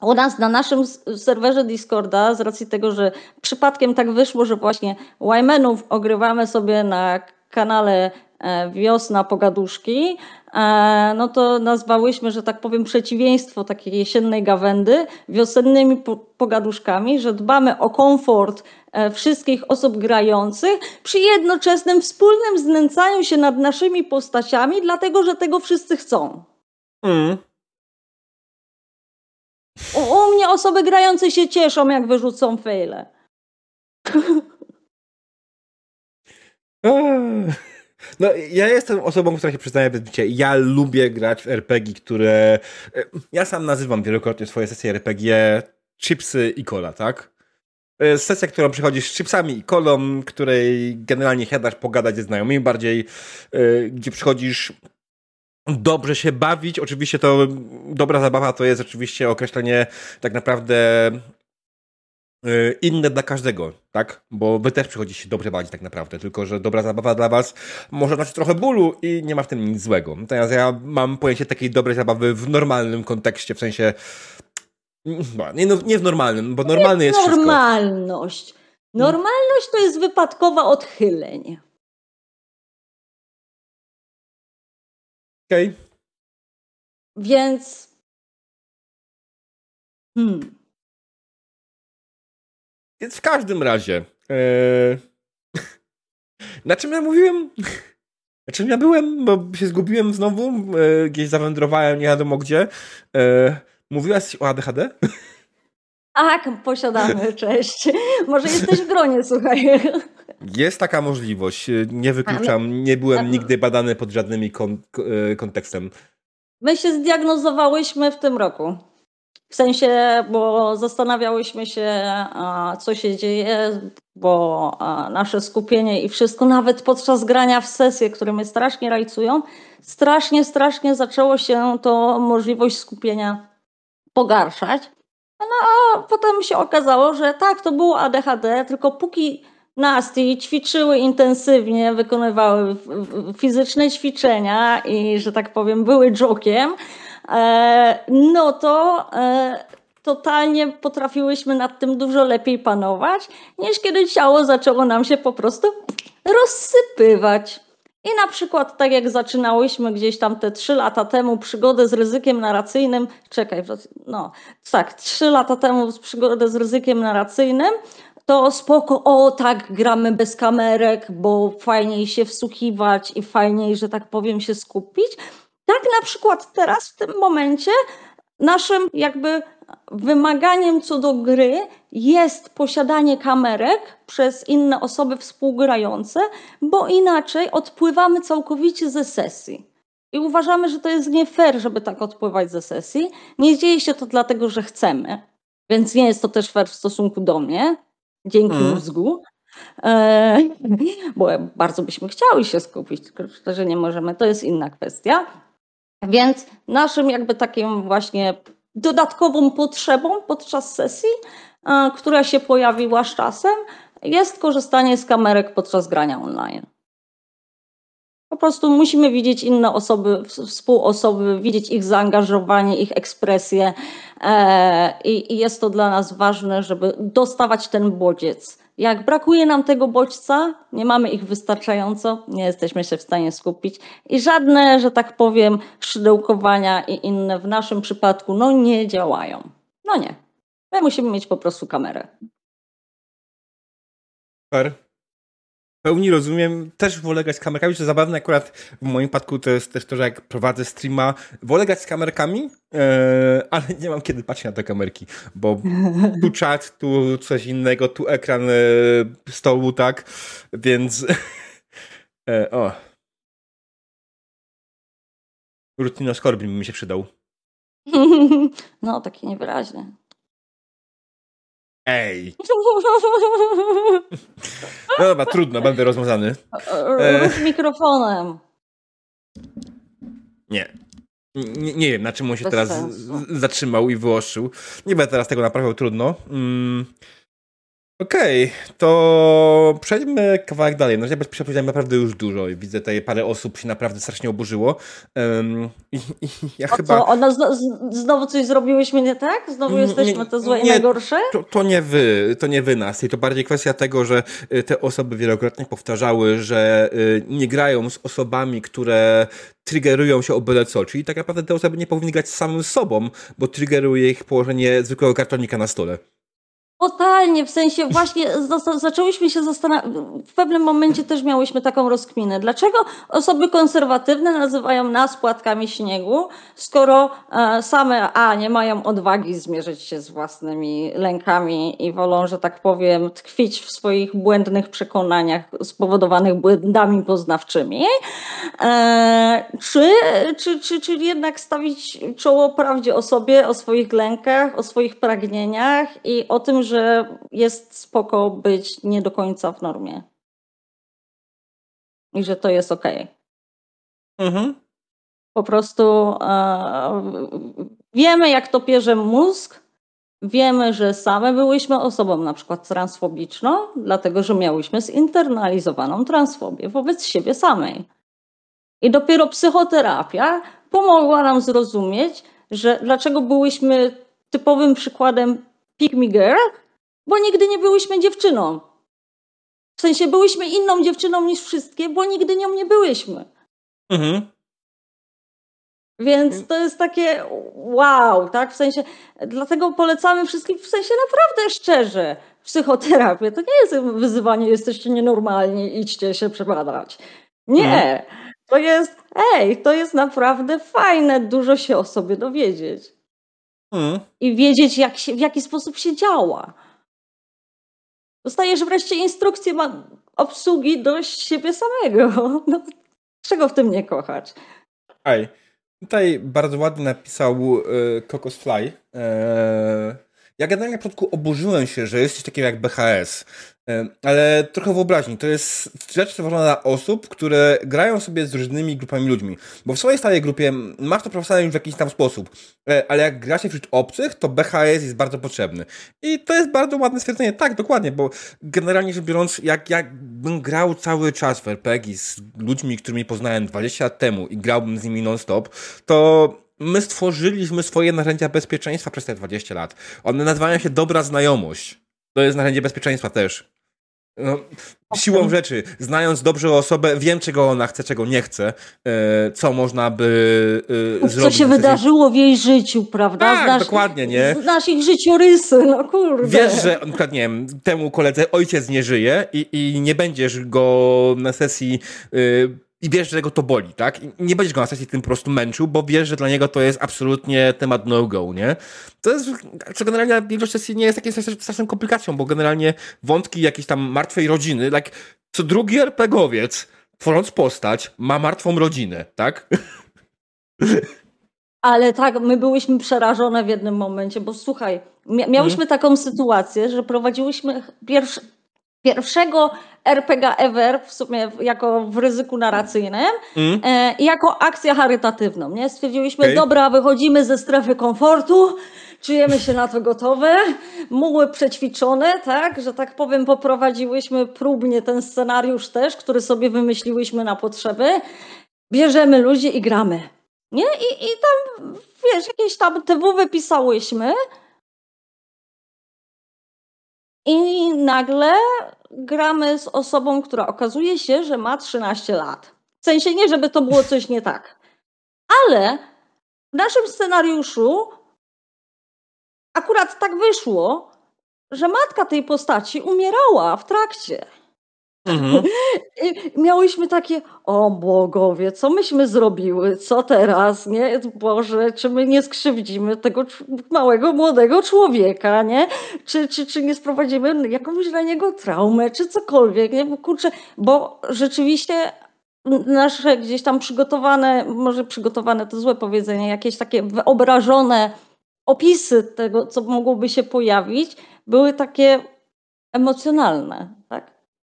U nas na naszym serwerze Discorda, z racji tego, że przypadkiem tak wyszło, że właśnie Wymenów ogrywamy sobie na kanale e, Wiosna Pogaduszki, e, no to nazwałyśmy, że tak powiem, przeciwieństwo takiej jesiennej gawędy wiosennymi pogaduszkami, że dbamy o komfort wszystkich osób grających przy jednoczesnym wspólnym znęcaniu się nad naszymi postaciami, dlatego że tego wszyscy chcą. Mm. U, u mnie osoby grające się cieszą, jak wyrzucą fejle. No, ja jestem osobą, która się przyznaje bez bicia. Ja lubię grać w RPG, które. E, ja sam nazywam wielokrotnie swoje sesje RPG chipsy i cola, tak? Jest sesja, którą przychodzisz z chipsami i kolą, której generalnie siadasz pogadać ze znajomymi bardziej, e, gdzie przychodzisz dobrze się bawić. Oczywiście to dobra zabawa to jest oczywiście określenie tak naprawdę Y, inne dla każdego, tak? Bo wy też przychodzicie dobrze bawić tak naprawdę, tylko że dobra zabawa dla was może dać trochę bólu i nie ma w tym nic złego. Natomiast ja mam pojęcie takiej dobrej zabawy w normalnym kontekście, w sensie nie, no, nie w normalnym, bo normalny jest, jest normalność. Wszystko. Normalność to jest wypadkowa odchyleń. Okej. Okay. Więc hmm. Więc w każdym razie. Ee... Na czym ja mówiłem? Na czym ja byłem? Bo się zgubiłem znowu. E, gdzieś zawędrowałem, nie wiadomo gdzie. E, mówiłaś o ADHD? Tak, posiadamy, cześć. Może jesteś w gronie, słuchaj. Jest taka możliwość, nie wykluczam, nie byłem nigdy badany pod żadnym kon e, kontekstem. My się zdiagnozowałyśmy w tym roku. W sensie, bo zastanawiałyśmy się, co się dzieje, bo nasze skupienie i wszystko, nawet podczas grania w sesje, które mnie strasznie rajcują, strasznie, strasznie zaczęło się to możliwość skupienia pogarszać. No a potem się okazało, że tak, to było ADHD, tylko póki Nasty ćwiczyły intensywnie, wykonywały fizyczne ćwiczenia i, że tak powiem, były jokiem, E, no to e, totalnie potrafiłyśmy nad tym dużo lepiej panować, niż kiedy ciało zaczęło nam się po prostu rozsypywać. I na przykład tak jak zaczynałyśmy gdzieś tam te trzy lata temu przygodę z ryzykiem narracyjnym, czekaj, no tak, trzy lata temu przygodę z ryzykiem narracyjnym, to spoko, o tak, gramy bez kamerek, bo fajniej się wsłuchiwać i fajniej, że tak powiem, się skupić. Tak na przykład teraz w tym momencie naszym jakby wymaganiem co do gry jest posiadanie kamerek przez inne osoby współgrające, bo inaczej odpływamy całkowicie ze sesji. I uważamy, że to jest nie fair, żeby tak odpływać ze sesji. Nie dzieje się to dlatego, że chcemy, więc nie jest to też fair w stosunku do mnie. Dzięki mm. mózgu. E, bo bardzo byśmy chciały się skupić, tylko że nie możemy, to jest inna kwestia. Więc naszym jakby takim właśnie dodatkową potrzebą podczas sesji, e, która się pojawiła z czasem, jest korzystanie z kamerek podczas grania online. Po prostu musimy widzieć inne osoby, współosoby, widzieć ich zaangażowanie, ich ekspresję e, i jest to dla nas ważne, żeby dostawać ten bodziec jak brakuje nam tego bodźca, nie mamy ich wystarczająco, nie jesteśmy się w stanie skupić i żadne, że tak powiem, szydełkowania i inne w naszym przypadku no nie działają. No nie. My musimy mieć po prostu kamerę. Super. Pełni rozumiem. Też wolę grać z kamerkami, co zabawne akurat w moim przypadku to jest też to, że jak prowadzę streama, wolę grać z kamerkami, e, ale nie mam kiedy patrzeć na te kamerki, bo tu czat, tu coś innego, tu ekran e, stołu, tak, więc e, o. Rutino Skorbin mi się przydał. No, taki niewyraźny. Ej! No dobra, trudno, będę rozmazany. Rób mikrofonem. Nie. nie. Nie wiem, na czym on się Bez teraz zatrzymał i wyostrzył. Nie będę teraz tego naprawiał, trudno. Mm. Okej, okay, to przejdźmy kawałek dalej. No ja przepowiedziałem naprawdę już dużo i widzę tutaj parę osób się naprawdę strasznie oburzyło. Um, i, i ja A chyba... co, ona znowu coś zrobiłyśmy nie tak? Znowu jesteśmy te złe i najgorsze? To, to, nie wy, to nie wy nas. I to bardziej kwestia tego, że y, te osoby wielokrotnie powtarzały, że y, nie grają z osobami, które triggerują się o byle co. Czyli tak naprawdę te osoby nie powinny grać z samym sobą, bo triggeruje ich położenie zwykłego kartonika na stole. Totalnie, w sensie właśnie zaczęłyśmy się zastanawiać, w pewnym momencie też miałyśmy taką rozkminę. Dlaczego osoby konserwatywne nazywają nas płatkami śniegu, skoro e, same A nie mają odwagi zmierzyć się z własnymi lękami i wolą, że tak powiem, tkwić w swoich błędnych przekonaniach spowodowanych błędami poznawczymi, e, czy, czy, czy, czy jednak stawić czoło prawdzie o sobie, o swoich lękach, o swoich pragnieniach i o tym, że że jest spoko być nie do końca w normie. I że to jest ok. Mhm. Po prostu e, wiemy, jak to pierze mózg. Wiemy, że same byłyśmy osobą na przykład transfobiczną, dlatego że miałyśmy zinternalizowaną transfobię wobec siebie samej. I dopiero psychoterapia pomogła nam zrozumieć, że dlaczego byłyśmy typowym przykładem pick me girl, bo nigdy nie byłyśmy dziewczyną. W sensie byłyśmy inną dziewczyną niż wszystkie, bo nigdy nią nie byłyśmy. Mhm. Więc to jest takie wow, tak? W sensie, dlatego polecamy wszystkim, w sensie naprawdę szczerze, psychoterapię. To nie jest wyzywanie, jesteście nienormalni, idźcie się przebadać. Nie. Mhm. To jest, ej, to jest naprawdę fajne, dużo się o sobie dowiedzieć. Mhm. I wiedzieć, jak się, w jaki sposób się działa. Dostajesz wreszcie instrukcję obsługi do siebie samego. No, czego w tym nie kochać? Ej, tutaj bardzo ładnie napisał y, Cocos Fly. E, ja generalnie na początku oburzyłem się, że jest coś takiego jak BHS. Ale trochę wyobraźni. To jest rzecz stworzona dla osób, które grają sobie z różnymi grupami ludźmi. Bo w swojej stałej grupie masz to profesjonalnie w jakiś tam sposób. E, ale jak gra się wśród obcych, to BHS jest bardzo potrzebny. I to jest bardzo ładne stwierdzenie. Tak, dokładnie, bo generalnie rzecz biorąc, jak, jakbym grał cały czas w RPG z ludźmi, którymi poznałem 20 lat temu i grałbym z nimi non-stop, to my stworzyliśmy swoje narzędzia bezpieczeństwa przez te 20 lat. One nazywają się dobra znajomość. To jest narzędzie bezpieczeństwa też. No, siłą rzeczy, znając dobrze osobę, wiem, czego ona chce, czego nie chce, e, co można by e, co zrobić. Co się wydarzyło w jej życiu, prawda? Tak, znasz, dokładnie, nie? Znasz ich życiorysy, no kurde. Wiesz, że na nie wiem, temu koledze ojciec nie żyje i, i nie będziesz go na sesji y, i wiesz, że go to boli, tak? I nie będziesz go na sesji tym po prostu męczył, bo wiesz, że dla niego to jest absolutnie temat no-go, nie? To jest, co generalnie większość sesji nie jest taką straszną komplikacją, bo generalnie wątki jakiejś tam martwej rodziny, like, co drugi RPGowiec, tworząc postać, ma martwą rodzinę, tak? Ale tak, my byłyśmy przerażone w jednym momencie, bo słuchaj, miałyśmy hmm. taką sytuację, że prowadziłyśmy pierwszy, pierwszego RPG ever w sumie jako w ryzyku narracyjnym mm. e, jako akcję charytatywną. Nie? Stwierdziliśmy, okay. dobra, wychodzimy ze strefy komfortu, czujemy się na to gotowe, muły przećwiczone, tak, że tak powiem, poprowadziłyśmy próbnie ten scenariusz też, który sobie wymyśliłyśmy na potrzeby. Bierzemy ludzi i gramy. Nie? I, i tam, wiesz, jakieś tam TW wypisałyśmy. I nagle gramy z osobą, która okazuje się, że ma 13 lat. W sensie nie, żeby to było coś nie tak. Ale w naszym scenariuszu akurat tak wyszło, że matka tej postaci umierała w trakcie. Mhm. I miałyśmy takie, o bogowie, co myśmy zrobiły, co teraz, nie? Boże, czy my nie skrzywdzimy tego małego, młodego człowieka, nie? Czy, czy, czy nie sprowadzimy jakąś dla niego traumę, czy cokolwiek, nie? Bo kurczę, bo rzeczywiście nasze gdzieś tam przygotowane, może przygotowane to złe powiedzenie, jakieś takie wyobrażone opisy tego, co mogłoby się pojawić, były takie emocjonalne?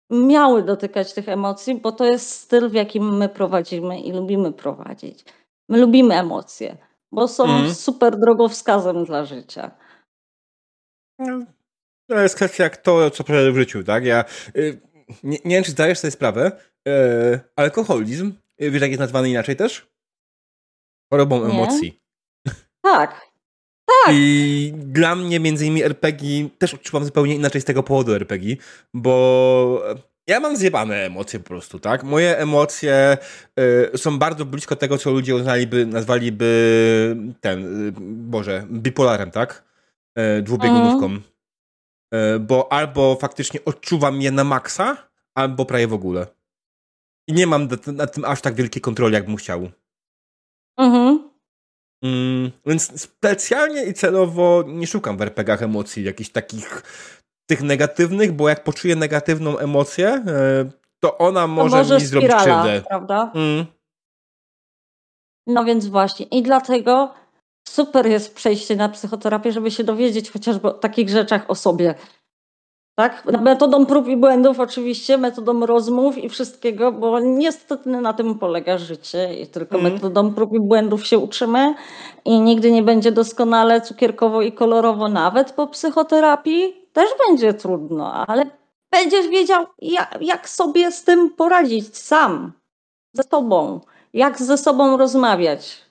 Miały dotykać tych emocji, bo to jest styl, w jakim my prowadzimy i lubimy prowadzić. My lubimy emocje, bo są mm. super drogowskazem dla życia. No, to jest kwestia jak to, co przeżyłem w życiu, tak? Ja y, nie, nie wiem, czy zdajesz sobie sprawę, y, alkoholizm, y, wiesz jak jest nazwany inaczej też? Chorobą nie? emocji. Tak, tak. I dla mnie między innymi RPG też odczuwam zupełnie inaczej z tego powodu RPG, bo ja mam zjebane emocje po prostu, tak? Moje emocje y, są bardzo blisko tego, co ludzie uznaliby, nazwaliby ten, y, Boże, bipolarem, tak? Y, dwubiegunówką. Mm. bo albo faktycznie odczuwam je na maksa, albo prawie w ogóle. I nie mam nad tym aż tak wielkiej kontroli, jakbym chciał. Mhm. Mm, więc specjalnie i celowo nie szukam w RPGach emocji, jakichś takich tych negatywnych, bo jak poczuję negatywną emocję, e, to ona może, to może mi zrobić krzywdę. prawda? Mm. No więc właśnie. I dlatego super jest przejście na psychoterapię, żeby się dowiedzieć chociażby o takich rzeczach o sobie. Tak? Metodą prób i błędów oczywiście, metodą rozmów i wszystkiego, bo niestety na tym polega życie i tylko mm. metodą prób i błędów się uczymy i nigdy nie będzie doskonale cukierkowo i kolorowo, nawet po psychoterapii też będzie trudno, ale będziesz wiedział jak, jak sobie z tym poradzić sam, ze sobą, jak ze sobą rozmawiać,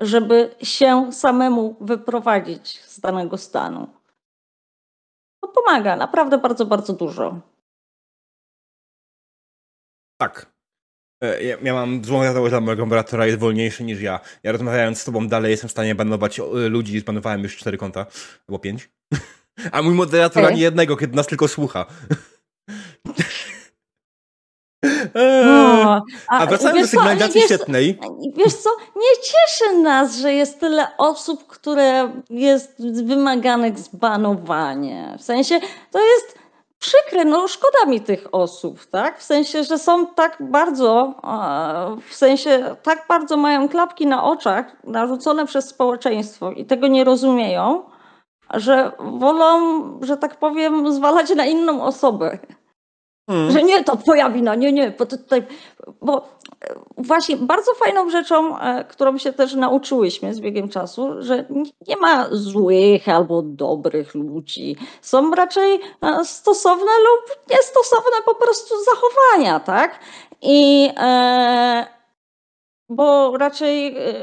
żeby się samemu wyprowadzić z danego stanu pomaga naprawdę bardzo, bardzo dużo. Tak. E, ja, ja mam złą wiadomość dla mojego moderatora, jest wolniejszy niż ja. Ja rozmawiając z tobą dalej jestem w stanie banować e, ludzi, zbanowałem już cztery konta, albo pięć. A mój moderator ani jednego, kiedy nas tylko słucha. No, a, a wracając do sygnalizacji wiesz, świetnej. Wiesz co, nie cieszy nas, że jest tyle osób, które jest wymaganych zbanowanie. W sensie to jest przykre, no szkoda mi tych osób, tak? W sensie, że są tak bardzo, w sensie tak bardzo mają klapki na oczach narzucone przez społeczeństwo i tego nie rozumieją, że wolą, że tak powiem, zwalać na inną osobę. Hmm. Że nie, to twoja wina, nie, nie, bo tutaj, bo e, właśnie bardzo fajną rzeczą, e, którą się też nauczyłyśmy z biegiem czasu, że nie ma złych albo dobrych ludzi. Są raczej e, stosowne lub niestosowne po prostu zachowania, tak? I e, bo raczej e,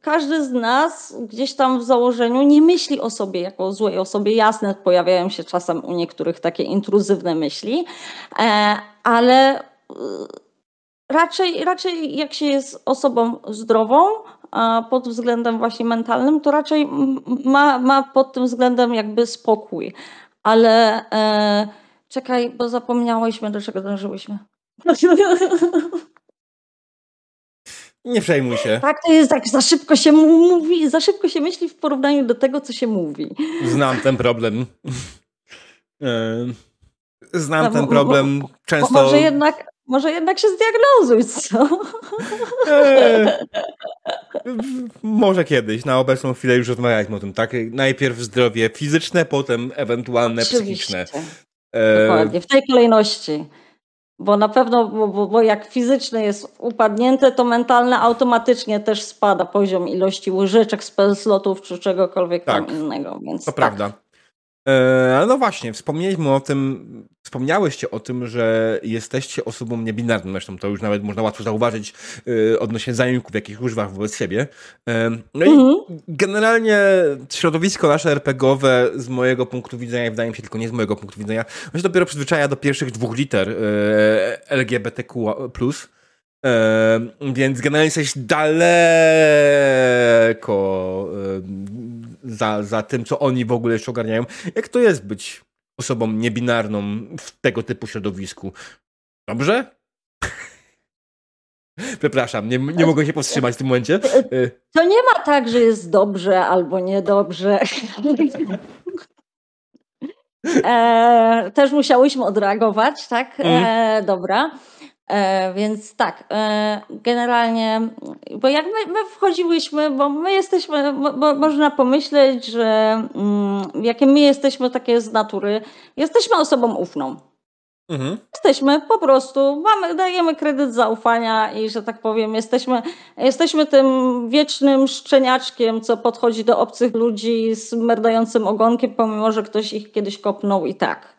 każdy z nas gdzieś tam w założeniu nie myśli o sobie jako o złej osobie. Jasne, pojawiają się czasem u niektórych takie intruzywne myśli, e, ale e, raczej, raczej jak się jest osobą zdrową, pod względem właśnie mentalnym, to raczej ma, ma pod tym względem jakby spokój. Ale e, czekaj, bo zapomniałyśmy, do czego dążyłyśmy. Nie przejmuj się. Tak, to jest tak, za szybko się mówi, za szybko się myśli w porównaniu do tego, co się mówi. Znam ten problem. Znam no, ten problem bo, często. Może jednak, może jednak się zdiagnozuj, co? Eee, może kiedyś, na obecną chwilę już rozmawialiśmy o tym, tak? Najpierw zdrowie fizyczne, potem ewentualne Oczywiście. psychiczne. Dokładnie, w tej kolejności. Bo na pewno, bo, bo jak fizyczne jest upadnięte, to mentalne automatycznie też spada poziom ilości łyżeczek, spellslotów czy czegokolwiek tak, tam innego. Więc to tak. prawda. E, no właśnie, wspomnieliśmy o tym, wspomniałyście o tym, że jesteście osobą niebinarną, zresztą to już nawet można łatwo zauważyć e, odnośnie zajęków, jakich używasz wobec siebie. E, no mhm. i generalnie środowisko nasze RPGowe z mojego punktu widzenia, wydaje mi się tylko nie z mojego punktu widzenia, on się dopiero przyzwyczaja do pierwszych dwóch liter LGBTQ+. Więc generalnie jesteś daleko za, za tym, co oni w ogóle jeszcze ogarniają. Jak to jest być osobą niebinarną w tego typu środowisku. Dobrze? Przepraszam, nie, nie mogę się powstrzymać w tym momencie. To nie ma tak, że jest dobrze albo niedobrze. E, też musiałyśmy odreagować, tak? E, dobra. E, więc tak, e, generalnie, bo jak my, my, wchodziłyśmy, bo my jesteśmy, bo, można pomyśleć, że mm, jakie my jesteśmy takie z natury, jesteśmy osobą ufną. Mhm. Jesteśmy po prostu, mamy, dajemy kredyt zaufania i że tak powiem, jesteśmy, jesteśmy tym wiecznym szczeniaczkiem, co podchodzi do obcych ludzi z merdającym ogonkiem, pomimo że ktoś ich kiedyś kopnął i tak.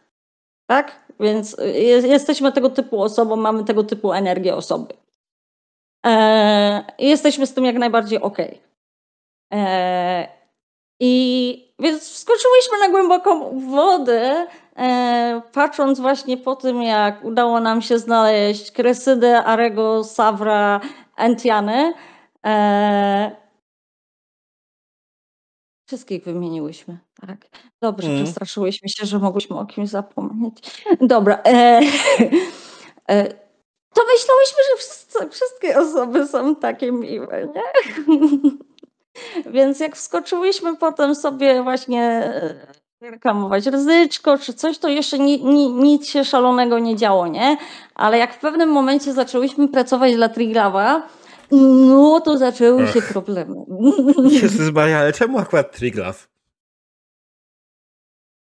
Tak? Więc jesteśmy tego typu osobą, mamy tego typu energię osoby. E, jesteśmy z tym jak najbardziej ok. E, I więc wskoczyłyśmy na głęboką wodę, e, patrząc właśnie po tym, jak udało nam się znaleźć Kresydę, Arego, Savra, Entiany. Wszystkich wymieniłyśmy, tak. Dobrze, mm. przestraszyłyśmy się, że mogłyśmy o kimś zapomnieć. Dobra. E, e, to myślałyśmy, że wszyscy, wszystkie osoby są takie miłe, nie? Więc jak wskoczyłyśmy potem sobie właśnie e, reklamować ryzyczko czy coś, to jeszcze ni, ni, nic się szalonego nie działo, nie? Ale jak w pewnym momencie zaczęłyśmy pracować dla Triglawa, no to zaczęły Ech. się problemy. Jezus Maria, ale czemu akurat Triglav?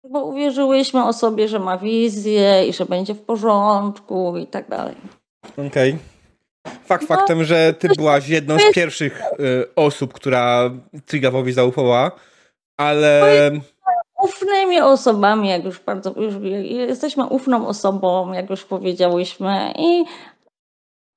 Bo uwierzyłyśmy o sobie, że ma wizję i że będzie w porządku i tak dalej. Okej. Okay. Fakt no, faktem, że ty byłaś jedną z pierwszych y, osób, która Triglawowi zaufała, ale... Ufnymi osobami, jak już bardzo... Już, jesteśmy ufną osobą, jak już powiedziałyśmy i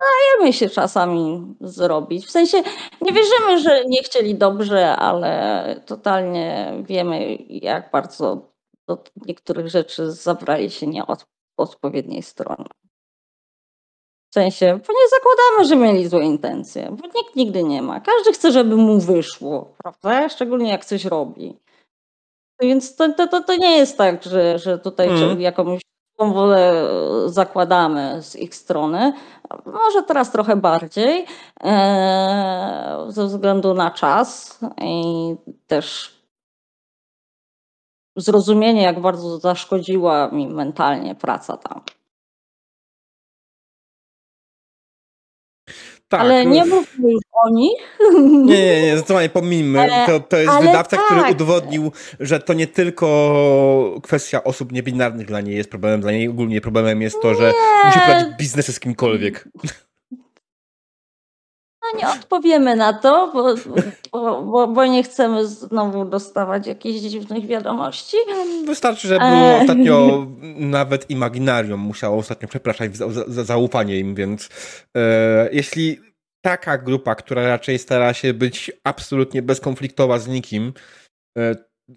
dajemy się czasami zrobić. W sensie nie wierzymy, że nie chcieli dobrze, ale totalnie wiemy, jak bardzo do niektórych rzeczy zabrali się nie od odpowiedniej strony. W sensie, bo nie zakładamy, że mieli złe intencje, bo nikt nigdy nie ma. Każdy chce, żeby mu wyszło, prawda? Szczególnie jak coś robi. Więc to, to, to nie jest tak, że, że tutaj mm. jakąś wolę zakładamy z ich strony. Może teraz trochę bardziej, e, ze względu na czas i też zrozumienie, jak bardzo zaszkodziła mi mentalnie praca tam. Tak, ale no. nie mówmy już o nich. Nie, nie, nie, zdecydowanie pomijmy. To, to jest ale wydawca, tak. który udowodnił, że to nie tylko kwestia osób niebinarnych dla niej jest problemem, dla niej ogólnie problemem jest to, że nie. musi prowadzić biznesy z kimkolwiek. No nie odpowiemy na to, bo, bo, bo, bo, nie chcemy znowu dostawać jakichś dziwnych wiadomości. Wystarczy, że było e... ostatnio nawet Imaginarium musiało ostatnio przepraszać za, za, za zaufanie im, więc e, jeśli taka grupa, która raczej stara się być absolutnie bezkonfliktowa z nikim, e,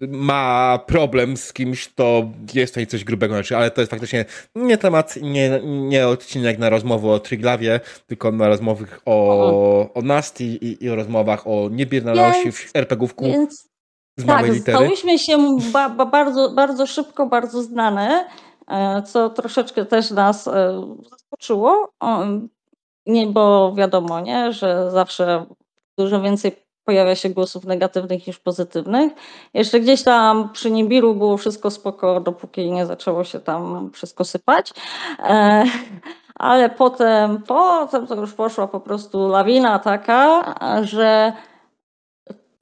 ma problem z kimś, to jest tutaj coś grubego, znaczy, ale to jest faktycznie nie temat, nie, nie odcinek na rozmowę o Triglawie, tylko na rozmowy o, o Nasty i, i o rozmowach o niebierności w RPGówku więc, z tak, litery. stałyśmy się ba, ba, bardzo, bardzo szybko, bardzo znane, e, co troszeczkę też nas e, zaskoczyło, nie, bo wiadomo, nie, że zawsze dużo więcej pojawia się głosów negatywnych niż pozytywnych. Jeszcze gdzieś tam przy Nibiru było wszystko spoko, dopóki nie zaczęło się tam wszystko sypać. E, ale potem, potem to już poszła po prostu lawina taka, że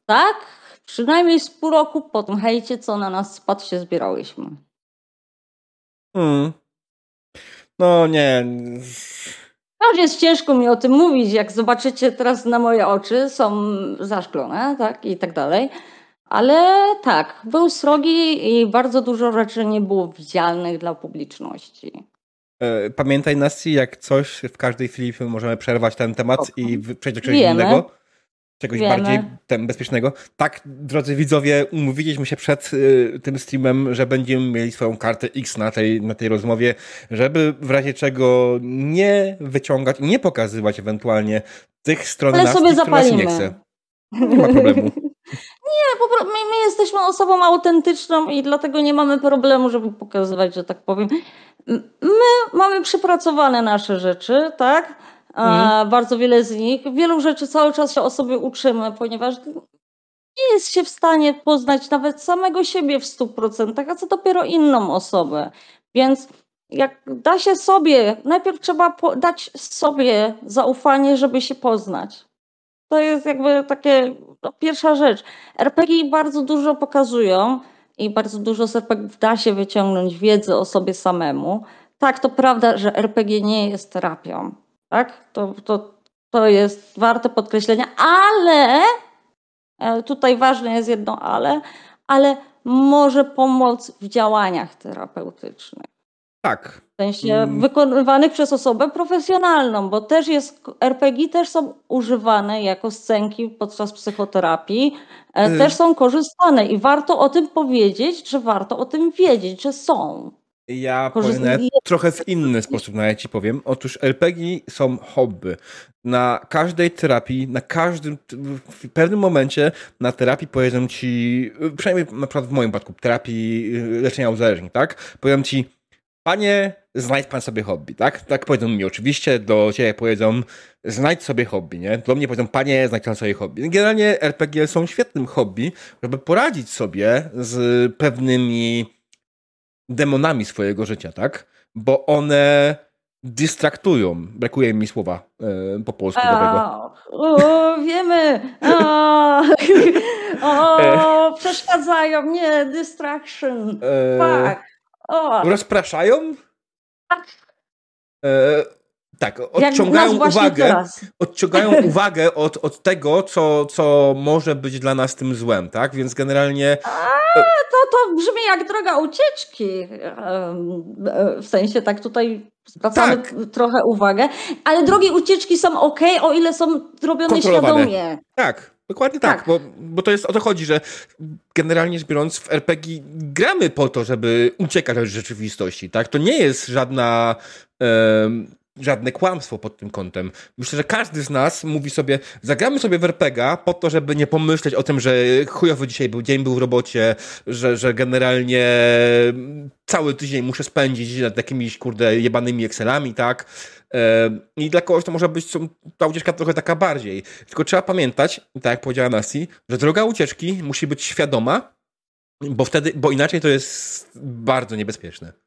tak, przynajmniej z pół roku po tym hejcie, co na nas spadł, się zbierałyśmy. Hmm. No nie. Aż jest ciężko mi o tym mówić, jak zobaczycie teraz na moje oczy, są zaszklone, tak, i tak dalej. Ale tak, był srogi i bardzo dużo rzeczy nie było widzialnych dla publiczności. E, pamiętaj, Nasi, jak coś w każdej chwili możemy przerwać ten temat i przejść do czegoś Wiemy. innego czegoś Wiemy. bardziej tem, bezpiecznego. Tak, drodzy widzowie, umówiliśmy się przed y, tym streamem, że będziemy mieli swoją kartę X na tej, na tej rozmowie, żeby w razie czego nie wyciągać, nie pokazywać ewentualnie tych stron Ale nas, sobie zapalimy. nie chce. Nie ma problemu. Nie, po prostu my, my jesteśmy osobą autentyczną i dlatego nie mamy problemu, żeby pokazywać, że tak powiem. My mamy przepracowane nasze rzeczy, tak? Mhm. Bardzo wiele z nich. Wielu rzeczy cały czas się o sobie uczymy, ponieważ nie jest się w stanie poznać nawet samego siebie w 100%, a co dopiero inną osobę. Więc jak da się sobie, najpierw trzeba dać sobie zaufanie, żeby się poznać. To jest jakby takie no, pierwsza rzecz. RPG bardzo dużo pokazują i bardzo dużo z RPG da się wyciągnąć wiedzę o sobie samemu. Tak, to prawda, że RPG nie jest terapią. Tak? To, to, to jest warte podkreślenia, ale e, tutaj ważne jest jedno ale, ale może pomóc w działaniach terapeutycznych. Tak. W sensie mm. wykonywanych przez osobę profesjonalną, bo też jest, RPG też są używane jako scenki podczas psychoterapii, y też są korzystane i warto o tym powiedzieć, że warto o tym wiedzieć, że są. Ja powiem trochę w inny sposób, nawet ci powiem. Otóż RPG są hobby. Na każdej terapii, na każdym, w pewnym momencie na terapii powiedzą ci, przynajmniej na przykład w moim przypadku, terapii y, leczenia uzależnień, tak? Powiedzą ci, panie, znajdź pan sobie hobby, tak? Tak powiedzą mi oczywiście, do ciebie powiedzą, znajdź sobie hobby, nie? Do mnie powiedzą, panie, znajdź pan sobie hobby. Generalnie RPG są świetnym hobby, żeby poradzić sobie z pewnymi demonami swojego życia, tak? Bo one dystraktują. Brakuje mi słowa e, po polsku dobrego. O, wiemy. O, o, przeszkadzają. Nie, distraction. E, tak. O. Rozpraszają? Tak. E, tak, odciągają uwagę, odciągają uwagę od, od tego, co, co może być dla nas tym złem, tak? Więc generalnie. A, to, to brzmi jak droga ucieczki. W sensie tak tutaj zwracamy tak. trochę uwagę, ale drogi ucieczki są ok, o ile są zrobione świadomie. Tak, Dokładnie tak, tak, Bo, bo to jest o to chodzi, że generalnie rzecz biorąc w RPG gramy po to, żeby uciekać od rzeczywistości, tak? To nie jest żadna żadne kłamstwo pod tym kątem. Myślę, że każdy z nas mówi sobie, zagramy sobie w RPGa po to, żeby nie pomyśleć o tym, że chujowy dzisiaj był dzień, był w robocie, że, że generalnie cały tydzień muszę spędzić nad jakimiś, kurde, jebanymi Excelami, tak? I dla kogoś to może być ta ucieczka trochę taka bardziej. Tylko trzeba pamiętać, tak jak powiedziała Nasi, że droga ucieczki musi być świadoma, bo wtedy, bo inaczej to jest bardzo niebezpieczne.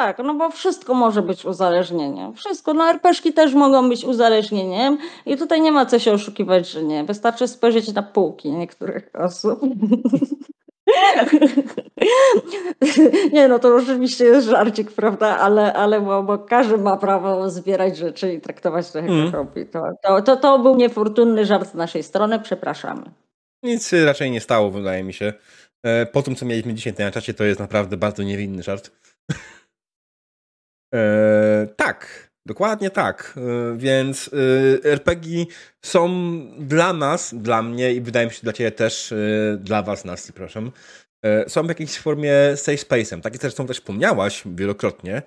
Tak, no bo wszystko może być uzależnieniem. Wszystko. No RPszki też mogą być uzależnieniem i tutaj nie ma co się oszukiwać, że nie. Wystarczy spojrzeć na półki niektórych osób. Nie, no to oczywiście jest żarcik, prawda, ale, ale bo, bo każdy ma prawo zbierać rzeczy i traktować to jako mm. hobby. To, to, to, to był niefortunny żart z naszej strony, przepraszamy. Nic raczej nie stało, wydaje mi się. E, po tym, co mieliśmy dzisiaj na czacie, to jest naprawdę bardzo niewinny żart. E, tak, dokładnie tak. E, więc e, RPG są dla nas, dla mnie i wydaje mi się dla ciebie też, dla was, Nasty, proszę, są w jakiejś formie safe space'em. Tak zresztą też wspomniałaś wielokrotnie,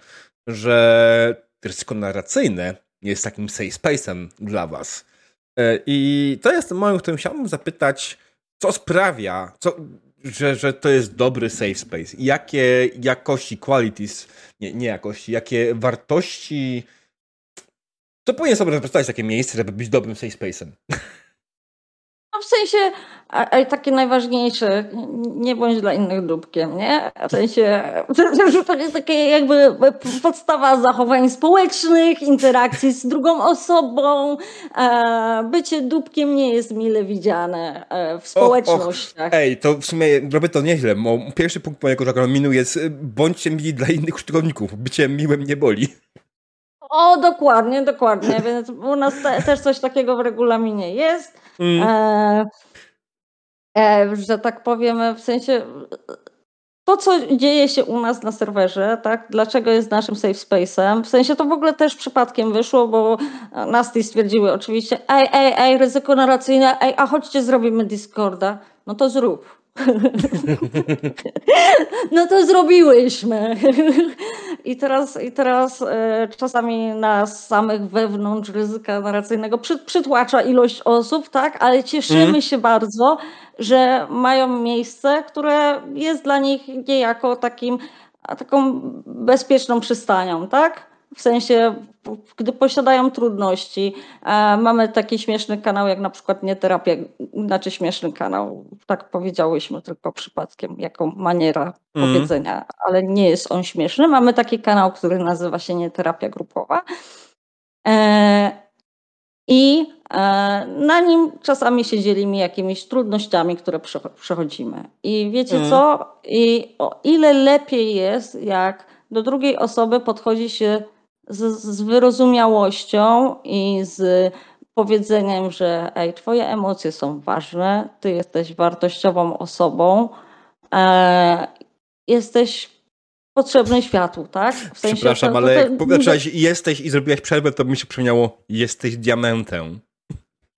że ryzyko narracyjne jest takim safe space'em dla was. I to jest moim, którym chciałbym zapytać, co sprawia, co, że, że to jest dobry safe space. Jakie jakości, qualities, nie, nie jakości, jakie wartości. Co powinien sobie reprezentować takie miejsce, żeby być dobrym safe space'em? No w sensie, a, a takie najważniejsze, nie bądź dla innych dupkiem, nie? W sensie, to jest takie jakby podstawa zachowań społecznych, interakcji z drugą osobą. Bycie dupkiem nie jest mile widziane e, w społecznościach. Och, och. Ej, to w sumie robię to nieźle. Pierwszy punkt mojego żargonu jest bądźcie mili dla innych użytkowników. Bycie miłym nie boli. O, dokładnie, dokładnie. Więc u nas te, też coś takiego w regulaminie jest. Mm. E, e, że tak powiem, w sensie to, co dzieje się u nas na serwerze, tak, dlaczego jest naszym safe space'em, w sensie to w ogóle też przypadkiem wyszło, bo Nasty stwierdziły oczywiście, ej, ej, ej, ryzyko narracyjne, ej, a chodźcie zrobimy Discorda. No to zrób. No to zrobiłyśmy. I teraz, i teraz e, czasami nas samych wewnątrz ryzyka narracyjnego przy, przytłacza ilość osób, tak? Ale cieszymy mm. się bardzo, że mają miejsce, które jest dla nich niejako takim, taką bezpieczną przystanią, tak? W sensie, gdy posiadają trudności. E, mamy taki śmieszny kanał, jak na przykład nie terapia, znaczy śmieszny kanał, tak powiedziałyśmy tylko przypadkiem, jaką maniera mm. powiedzenia, ale nie jest on śmieszny. Mamy taki kanał, który nazywa się nie terapia grupowa. E, I e, na nim czasami się dzielimy jakimiś trudnościami, które przechodzimy. I wiecie mm. co? I o ile lepiej jest, jak do drugiej osoby podchodzi się z, z wyrozumiałością i z powiedzeniem, że ej, twoje emocje są ważne, ty jesteś wartościową osobą, e, jesteś potrzebny światu, tak? W sensie, Przepraszam, ale jak powiedziałaś jesteś i zrobiłaś przerwę, to mi się przypomniało jesteś diamentem.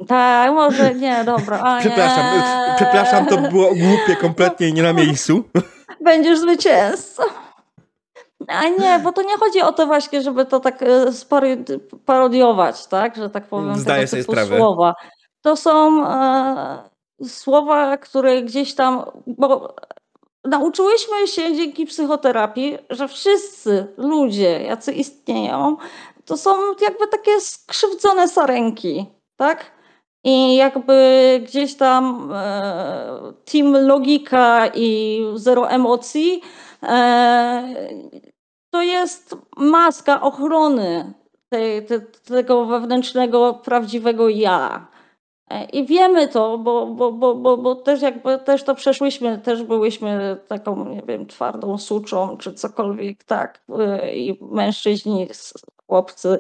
Tak, może nie, dobra. Przepraszam, nie. przepraszam, to było głupie kompletnie nie na miejscu. Będziesz zwycięzcą. A nie, bo to nie chodzi o to właśnie, żeby to tak e, parodiować, tak? Że tak powiem, Zdaję sobie sprawę. słowa. To są e, słowa, które gdzieś tam, bo nauczyłyśmy się dzięki psychoterapii, że wszyscy ludzie, jacy istnieją, to są jakby takie skrzywdzone sarenki, tak? I jakby gdzieś tam e, team logika i zero emocji e, to jest maska ochrony tej, te, tego wewnętrznego, prawdziwego ja. I wiemy to, bo, bo, bo, bo, bo też jakby też to przeszłyśmy, też byłyśmy taką, nie wiem, twardą suczą czy cokolwiek, tak. I mężczyźni, chłopcy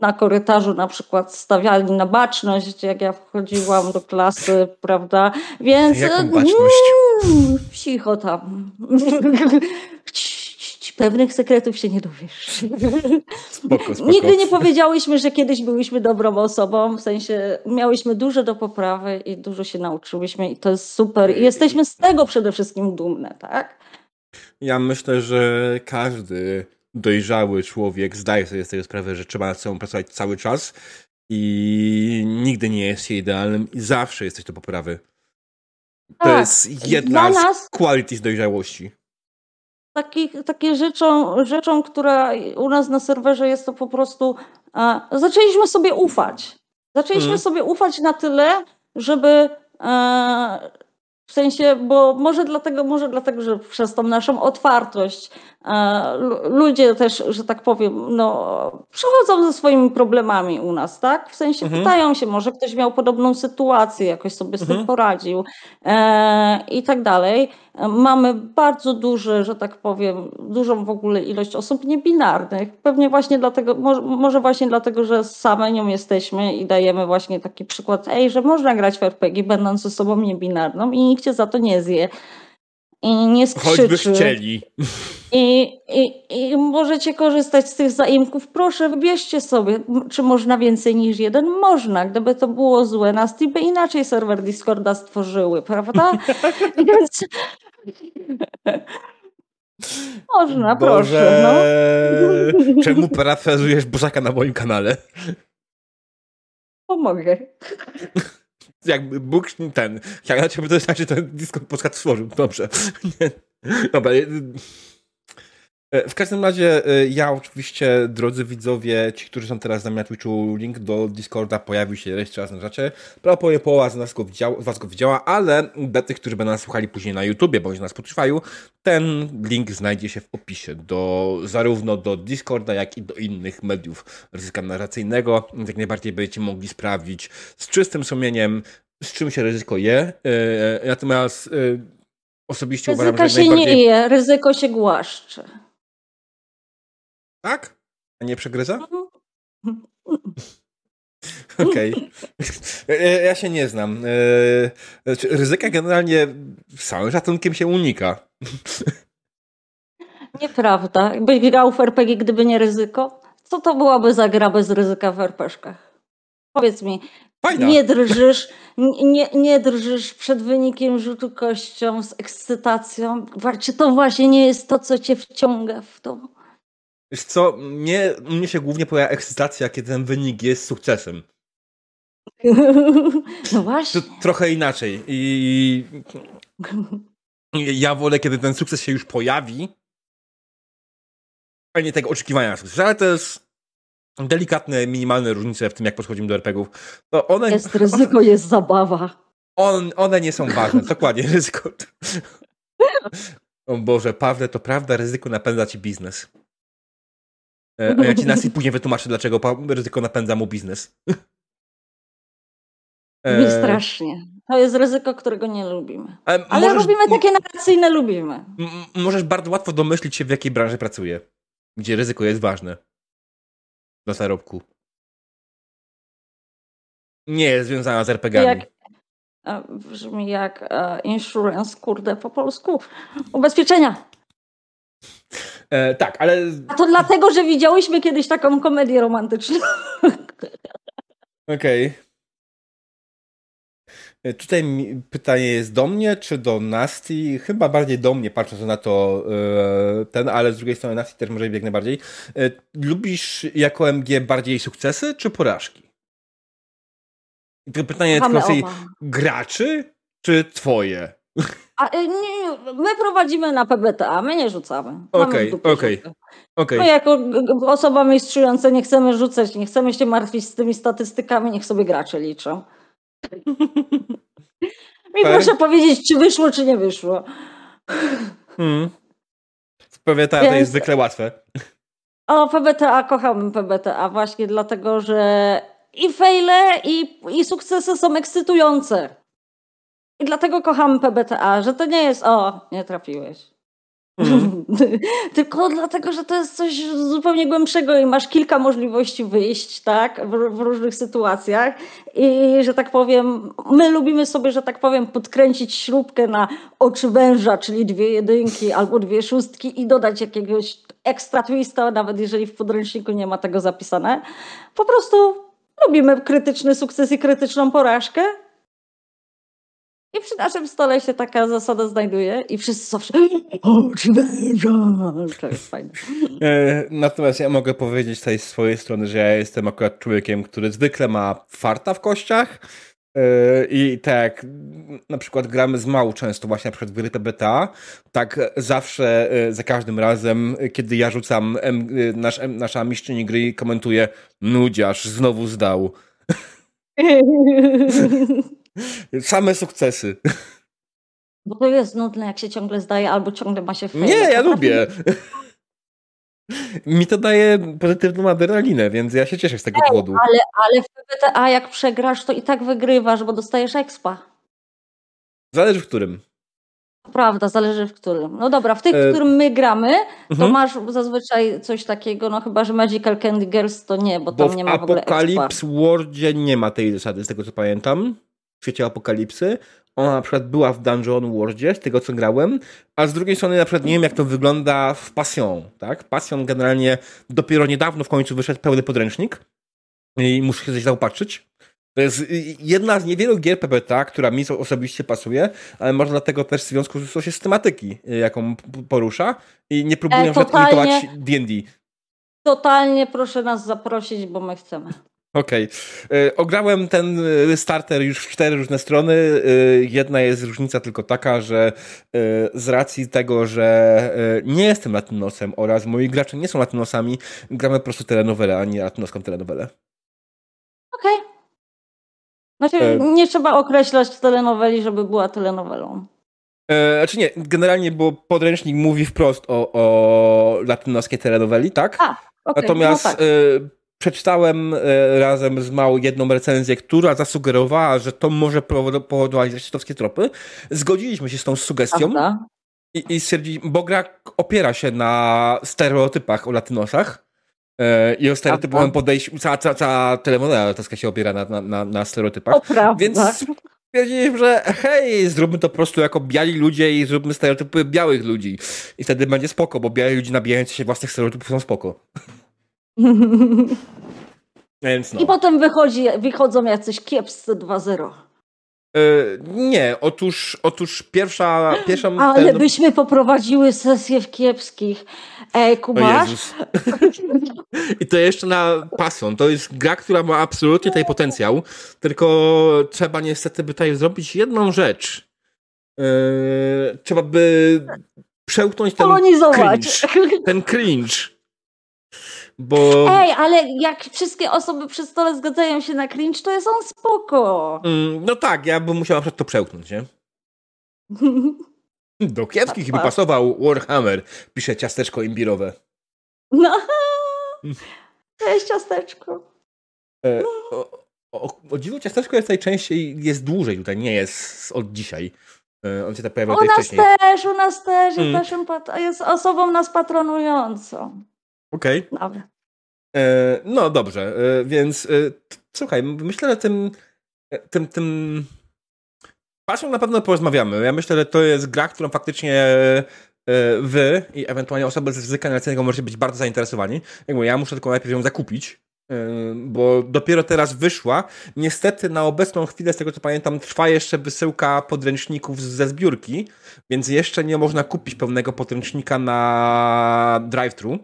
na korytarzu na przykład stawiali na baczność, jak ja wchodziłam do klasy, prawda? Więc. Jaką baczność? Mm, cicho tam. pewnych sekretów się nie dowiesz. Spoko, spoko. Nigdy nie powiedziałyśmy, że kiedyś byliśmy dobrą osobą, w sensie miałyśmy dużo do poprawy i dużo się nauczyłyśmy i to jest super. I jesteśmy z tego przede wszystkim dumne, tak? Ja myślę, że każdy dojrzały człowiek zdaje sobie z tego sprawę, że trzeba nad sobą pracować cały czas i nigdy nie jest się idealnym i zawsze jesteś do poprawy. To tak. jest jedna nas... z qualities dojrzałości taki, takie rzeczą, rzeczą, która u nas na serwerze jest to po prostu, e, zaczęliśmy sobie ufać. Zaczęliśmy mm. sobie ufać na tyle, żeby e, w sensie, bo może dlatego, może dlatego, że przez tą naszą otwartość e, ludzie też, że tak powiem, no, przychodzą ze swoimi problemami u nas, tak? W sensie mhm. pytają się, może ktoś miał podobną sytuację, jakoś sobie z tym mhm. poradził e, i tak dalej. Mamy bardzo duże, że tak powiem, dużą w ogóle ilość osób niebinarnych. Pewnie właśnie dlatego, może, właśnie dlatego, że same nią jesteśmy i dajemy właśnie taki przykład, ej, że można grać w RPG będąc ze sobą niebinarną i nikt cię za to nie zje. I nie skrzyczy. Choćby chcieli. I, i, I możecie korzystać z tych zaimków. Proszę, wybierzcie sobie, czy można więcej niż jeden. Można. Gdyby to było złe, nas by inaczej serwer Discorda stworzyły, prawda? Więc można, Boże, proszę. No. Czemu parafrazujesz Bożaka na moim kanale? Pomogę. Jakby Bóg ten. Jak na ciebie to znaczy, ten Discord podcast stworzył. Dobrze. Dobra. E, w każdym razie e, ja oczywiście, drodzy widzowie, ci, którzy są teraz na mnie na Twitchu, link do Discorda pojawił się jeszcze raz na czacie. Prawie połowa z nas go widziała, was go widziała, ale dla tych, którzy będą nas słuchali później na YouTubie bądź na Spotify'u, ten link znajdzie się w opisie do, zarówno do Discorda, jak i do innych mediów ryzyka narracyjnego. Jak najbardziej będziecie mogli sprawdzić z czystym sumieniem, z czym się ryzyko je. E, natomiast osobiście Ryzyka uważam, że się najbardziej... nie je, ryzyko się głaszcze. Tak? A nie przegryza? Okej. Okay. Ja się nie znam. E, ryzyka generalnie z całym szacunkiem się unika. Nieprawda. Byś grał w RPG, gdyby nie ryzyko? Co to byłaby za gra bez ryzyka w RPszkach? Powiedz mi, Fajna. nie drżysz, nie, nie drżysz przed wynikiem rzutu kością z ekscytacją? Czy to właśnie nie jest to, co cię wciąga w to? Wiesz co, mnie, mnie się głównie pojawia ekscytacja, kiedy ten wynik jest sukcesem. No właśnie. To trochę inaczej. I ja wolę, kiedy ten sukces się już pojawi, a nie tego oczekiwania sukcesu. Ale to jest delikatne, minimalne różnice w tym, jak podchodzimy do RPGów. To one, Jest ryzyko, jest zabawa. on, one nie są ważne. Dokładnie, ryzyko. O Boże, Pawle, to prawda, ryzyko napędza ci biznes. E, A ja ci nas i później wytłumaczę, dlaczego ryzyko napędza mu biznes. Mi E, strasznie. To jest ryzyko, którego nie lubimy. Ale, Ale możesz, lubimy takie narracyjne, lubimy. możesz bardzo łatwo domyślić się, w jakiej branży pracuję, gdzie ryzyko jest ważne. Do zarobku. Nie jest związana z RPG-ami. Jak, brzmi jak e, insurance, kurde, po polsku. Ubezpieczenia. E, tak, ale A to dlatego, że widziałyśmy kiedyś taką komedię romantyczną. Okej. E, Tutaj pytanie jest do mnie, czy do Nasti? Chyba bardziej do mnie, patrząc na to e, ten, ale z drugiej strony Nasti też może jak najbardziej. E, Lubisz jako MG bardziej sukcesy, czy porażki? I to pytanie Mamy tylko graczy, czy twoje? A, e, nie, nie, my prowadzimy na PBTA, a my nie rzucamy. Okej, okej. Okej. My jako osoba mistrzująca nie chcemy rzucać, nie chcemy się martwić z tymi statystykami, niech sobie gracze liczą. Mi Fair. proszę powiedzieć, czy wyszło, czy nie wyszło. Hmm. W PWTA to Więc- jest zwykle łatwe. O, PBTA, kochamy PBTA właśnie dlatego, że i fejle, i, i sukcesy są ekscytujące. I dlatego kochamy PBTA, że to nie jest o, nie trafiłeś. Mhm. Tylko dlatego, że to jest coś zupełnie głębszego i masz kilka możliwości wyjść, tak, w, w różnych sytuacjach. I że tak powiem, my lubimy sobie, że tak powiem, podkręcić śrubkę na oczy węża, czyli dwie jedynki albo dwie szóstki i dodać jakiegoś ekstra twista, nawet jeżeli w podręczniku nie ma tego zapisane. Po prostu lubimy krytyczny sukces i krytyczną porażkę. I przy naszym stole się taka zasada znajduje i wszyscy zawsze oczy węża. To jest fajne. E, Natomiast ja mogę powiedzieć tutaj z swojej strony, że ja jestem akurat człowiekiem, który zwykle ma farta w kościach. E, I tak na przykład gramy z mału często właśnie na przykład w gry PBTA, tak zawsze e, za każdym razem, kiedy ja rzucam nasz, nasza mistrzyni gry komentuje nudziarz, znowu zdał. Same sukcesy. Bo to jest nudne, jak się ciągle zdaje, albo ciągle ma się fejle. Nie, ja Potrafi- lubię. Mi to daje pozytywną adrenalinę, więc ja się cieszę z tego powodu. Ale, ale w PBTA jak przegrasz, to i tak wygrywasz, bo dostajesz expa. Zależy w którym. Prawda, zależy w którym. No dobra, w tych, E, w którym my gramy, to Mhm. masz zazwyczaj coś takiego, no chyba, że Magical Candy Girls to nie, bo Bo tam nie ma w ogóle. Apocalypse Worldzie nie ma tej zasady, z tego co pamiętam. W świecie Apokalipsy. Ona na przykład była w Dungeon Worldzie, z tego co grałem, a z drugiej strony na przykład nie wiem jak to wygląda w Passion, tak? Passion generalnie dopiero niedawno w końcu wyszedł pełny podręcznik i muszę się coś zaopatrzyć. To jest jedna z niewielu gier PBTA, która mi osobiście pasuje, ale może dlatego też w związku z się z tematyki, y, jaką porusza i nie próbuję E, totalnie. imitować D&D. Totalnie proszę nas zaprosić, bo my chcemy. Okej. Okay. Ograłem ten y, starter już w cztery różne strony. Y, Jedna jest różnica tylko taka, że z racji tego, że nie jestem latynosem oraz moi gracze nie są latynosami, gramy po prostu telenowelę, a nie latynoską telenowelę. Okej. Znaczy, E. nie trzeba określać telenoweli, żeby była telenowelą. E, Znaczy nie, generalnie, bo podręcznik mówi wprost o, o latynoskiej telenoweli, tak? A, Okej, Natomiast no tak. y, przeczytałem y, razem z Małą jedną recenzję, która zasugerowała, że to może powodo- powodować rasistowskie tropy. Zgodziliśmy się z tą sugestią i, i stwierdziliśmy, bo gra opiera się na stereotypach o latynosach y, i o stereotypowym podejściu. Cała, cała, cała telemoneda latynoska się opiera na, na, na, stereotypach. Prawda. Więc stwierdziliśmy, że hej, zróbmy to po prostu jako biali ludzie i zróbmy stereotypy białych ludzi. I wtedy będzie spoko, bo biali ludzie nabijający się własnych stereotypów są spoko. Więc no. I potem wychodzi, wychodzą jacyś kiepscy 2-0. nie, otóż, otóż pierwsza... pierwsza Ale ten... byśmy poprowadziły sesję w kiepskich. Ej, kumasz? I to jeszcze na pasją. To jest gra, która ma absolutnie tutaj potencjał, tylko trzeba niestety by tutaj zrobić jedną rzecz. Yy, trzeba by przełknąć ten cringe. Ten cringe. Bo... Ej, ale jak wszystkie osoby przy stole zgadzają się na cringe, to jest on spoko. Mm, no tak, ja bym musiała przed to przełknąć, nie? Do kiepskich by pasował Warhammer, pisze ciasteczko imbirowe. No, to jest ciasteczko. E, o, o, o dziwo ciasteczko jest najczęściej, jest dłużej tutaj, nie jest od dzisiaj. E, on się tak pojawiał u nas wcześniej. też, u nas też jest, mm. jest osobą nas patronującą. Okej. Okay. No dobrze, e, więc e, słuchaj, myślę, że tym, e, tym, tym pasją na pewno porozmawiamy. Ja myślę, że to jest gra, którą faktycznie e, wy i ewentualnie osoby z ryzyka narracyjnego możecie być bardzo zainteresowani. Jakby ja muszę tylko najpierw ją zakupić, bo dopiero teraz wyszła. Niestety na obecną chwilę, z tego co pamiętam, trwa jeszcze wysyłka podręczników ze zbiórki, więc jeszcze nie można kupić pełnego podręcznika na drive-thru.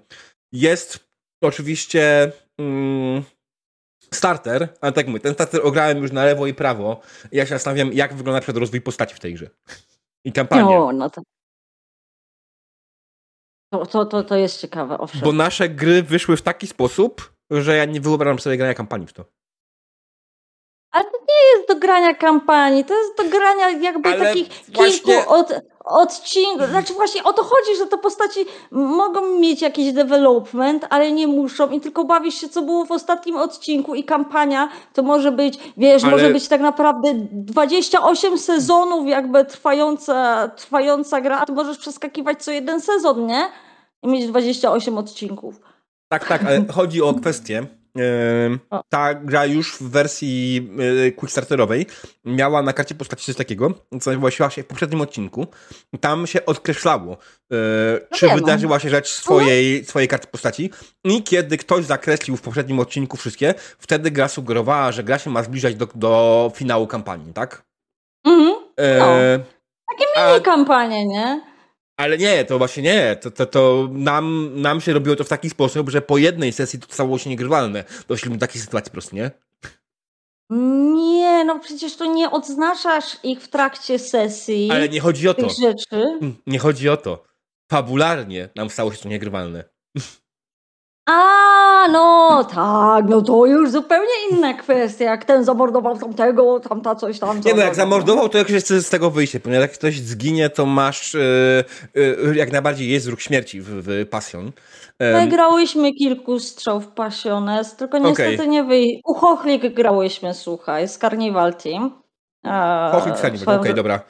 Jest oczywiście mm, starter, ale tak mówię, ten starter ograłem już na lewo i prawo. I ja się zastanawiam, jak wygląda przed rozwój postaci w tej grze. I kampania. No, no to... To, to, to, to jest ciekawe, owszem. Bo nasze gry wyszły w taki sposób, że ja nie wyobrażam sobie grania kampanii w to. Ale to nie jest do grania kampanii, to jest do grania jakby Ale takich właśnie... kilku od, odcinków. Znaczy właśnie o to chodzi, że te postaci mogą mieć jakiś development, ale nie muszą i tylko bawisz się, co było w ostatnim odcinku i kampania to może być, wiesz, ale... może być tak naprawdę 28 sezonów jakby trwająca, trwająca gra, a ty możesz przeskakiwać co jeden sezon, nie? I mieć 28 odcinków. Tak, tak, ale chodzi o kwestię, ta gra już w wersji e, quickstarterowej miała na karcie postaci coś takiego, co nazywało się w poprzednim odcinku. Tam się odkreślało, e, no czy wydarzyła się rzecz swojej, mhm. swojej karty postaci i kiedy ktoś zakreślił w poprzednim odcinku wszystkie, wtedy gra sugerowała, że gra się ma zbliżać do, do finału kampanii, tak? Mhm. No. E, Takie mini kampanie, nie? Ale nie, to właśnie nie. To, to, to nam, nam się robiło to w taki sposób, że po jednej sesji to stało się niegrywalne. Doszliśmy do takiej sytuacji po prostu, nie? Nie, no przecież to nie odznaczasz ich w trakcie sesji. Ale nie chodzi o to. Rzeczy. Nie chodzi o to. Fabularnie nam stało się to niegrywalne. A, no tak, no to już zupełnie inna kwestia. Jak ten zamordował tamtego, tamta coś tam. Nie no, jak zamordował, to jak chce z tego wyjście, ponieważ jak ktoś zginie, to masz yy, yy, jak najbardziej jest ruch śmierci w, w Passion. My grałyśmy kilku strzał w Passiones, tylko niestety okay. nie wyjść. U Chochlik grałyśmy, słuchaj, z Carnival Team. Chochlik z Carnival, okej, okay, dobra.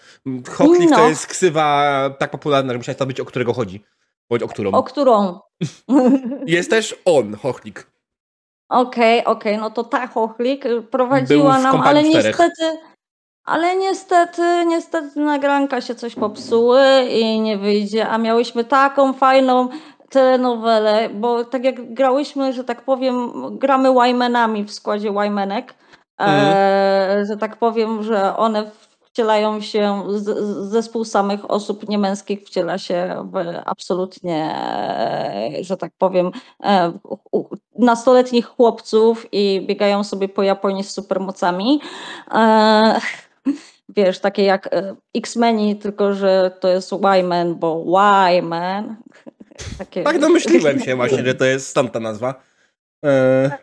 Chochlik no. to jest ksywa tak popularna, że musiałeś to być, o którego chodzi. Bądź o którą. O którą? Jest też on, Chochlik. Okej, okay, okej, okay. no to ta Chochlik prowadziła nam, ale czterech. niestety, ale niestety, niestety nagranka się coś popsuły i nie wyjdzie, a miałyśmy taką fajną telenowelę, bo tak jak grałyśmy, że tak powiem, gramy Wymanami w składzie Wymanek, mm. e, że tak powiem, że one wcielają się, zespół samych osób niemęskich wciela się w absolutnie, że tak powiem, e, nastoletnich chłopców i biegają sobie po Japonii z supermocami. E, wiesz, takie jak e, X-Meni, tylko że to jest Y-Man, bo Y-Man. Takie... Tak domyśliłem się właśnie, że to jest stąd ta nazwa. E...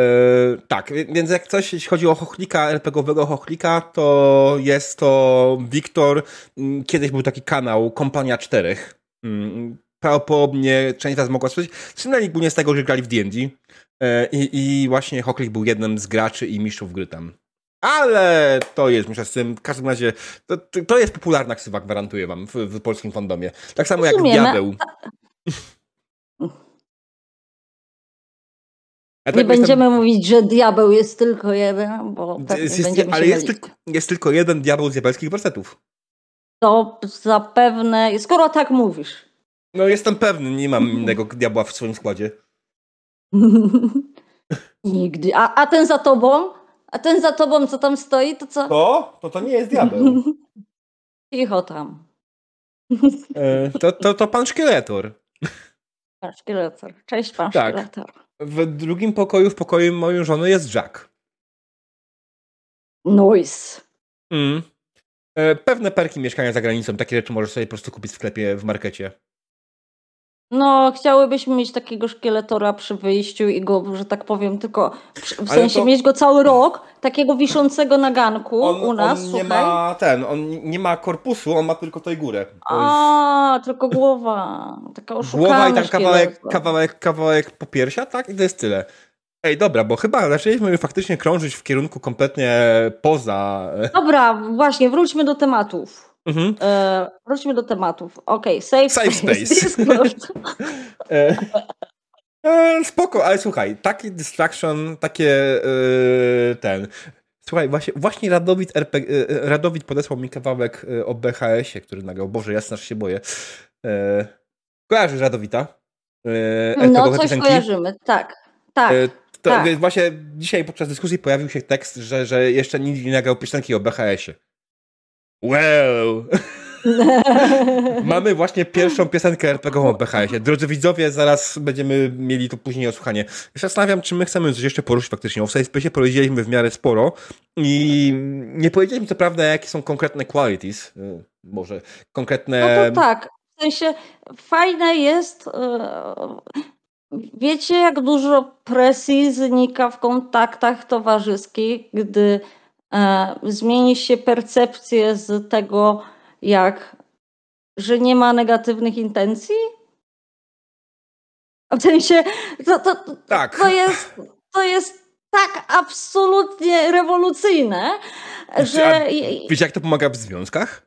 Yy, tak, więc jak coś, jeśli chodzi o chochlika, RPGowego chochlika, to jest to Wiktor. Mm, kiedyś był taki kanał Kompania Czterech. Mm, prawdopodobnie część z Was mogła słyszeć. Słyszeli głównie z tego, że grali w D&D. Yy, I, I właśnie Hochlik był jednym z graczy i mistrzów gry tam. Ale to jest, myślę, z tym, w każdym razie, to, to jest popularna ksywa, gwarantuję wam, w, w polskim fandomie. Tak samo jak Diabeł. Tak nie będziemy tam... mówić, że diabeł jest tylko jeden, bo tak jest, jest, Ale jest tylko, jest tylko jeden diabeł z diabelskich wersetów. To zapewne, skoro tak mówisz. No jestem pewny, nie mam innego diabła w swoim składzie. Nigdy. A, a ten za tobą? A ten za tobą, co tam stoi, to co? To? To to nie jest diabeł. Cicho tam. E, to, to, to pan szkieletor. Pan szkieletor. Cześć, pan Tak. szkieletor. W drugim pokoju, w pokoju mojej żony jest Jack. Noise. Mm. E, Pewne perki mieszkania za granicą, takie rzeczy możesz sobie po prostu kupić w sklepie, w markecie. No, chciałybyśmy mieć takiego szkieletora przy wyjściu i go, że tak powiem, tylko w Ale sensie to- mieć go cały rok, takiego wiszącego na ganku u nas, on nie słuchaj. ma ten, on nie ma korpusu, on ma tylko tej górę. To jest A, tylko głowa. Taka oszukana Głowa i tam kawałek, kawałek, kawałek popiersia, tak? I to jest tyle. Ej, dobra, bo chyba zaczęliśmy faktycznie krążyć w kierunku kompletnie poza... Dobra, właśnie, wróćmy do tematów. Mhm. E, wróćmy do tematów. Okej, safe, Safe space. Discord. E, e, spoko, ale słuchaj, taki distraction, takie e, ten. Słuchaj, właśnie, właśnie Radowid, RPG, e, Radowid podesłał mi kawałek o BHS-ie, który nagrał. Boże, jasno, aż się boję. E, kojarzysz Radowita? E, No, coś piosenki? kojarzymy, tak. Tak. To, tak. właśnie dzisiaj podczas dyskusji pojawił się tekst, że, że jeszcze nikt nie nagrał piosenki o BHS-ie. Well, mamy właśnie pierwszą piosenkę RPG o BHS-ie. Drodzy widzowie, zaraz będziemy mieli to później odsłuchanie. Zastanawiam, czy my chcemy coś jeszcze poruszyć faktycznie. O Space powiedzieliśmy w miarę sporo i nie powiedzieliśmy co prawda, jakie są konkretne qualities, y, może konkretne... No to tak. W sensie fajne jest. e, Wiecie, jak dużo presji znika w kontaktach towarzyskich, gdy zmieni się percepcję z tego, jak że nie ma negatywnych intencji? W sensie, to, to, to, Tak. to, jest, to jest tak absolutnie rewolucyjne, że. Wiecie, jak to pomaga w związkach?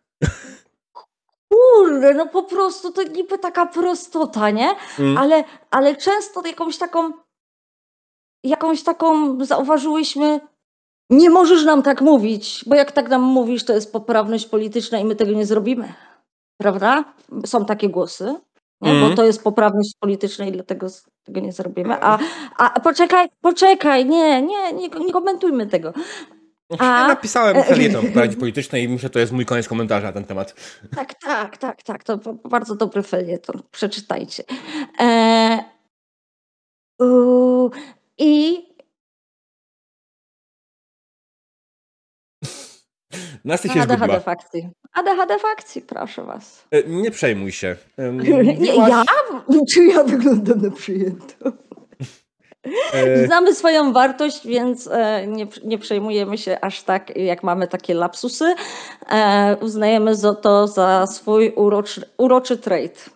Kurde, no po prostu to niby taka prostota, nie? Mm. Ale, ale często jakąś taką, jakąś taką zauważyłyśmy, nie możesz nam tak mówić, bo jak tak nam mówisz, to jest poprawność polityczna i my tego nie zrobimy. Prawda? Są takie głosy? Mm. bo to jest poprawność polityczna i dlatego tego nie zrobimy. A, a poczekaj, poczekaj, nie, nie, nie, nie komentujmy tego. Ja A- napisałem felieton Radzie Politycznej i myślę, że to jest mój koniec komentarza na ten temat. Tak, tak, tak, tak. To bardzo dobry felieton. Przeczytajcie. E, I Nasty się ADHD zgubiła. fakcji. ADHD fakcji, proszę was. E, Nie przejmuj się. Nie, mówiłaś, ja? Czy ja wyglądam na przyjętą? e, Znamy swoją wartość, więc e, nie, nie przejmujemy się aż tak, jak mamy takie lapsusy. Uznajemy to za swój uroczy, uroczy trait.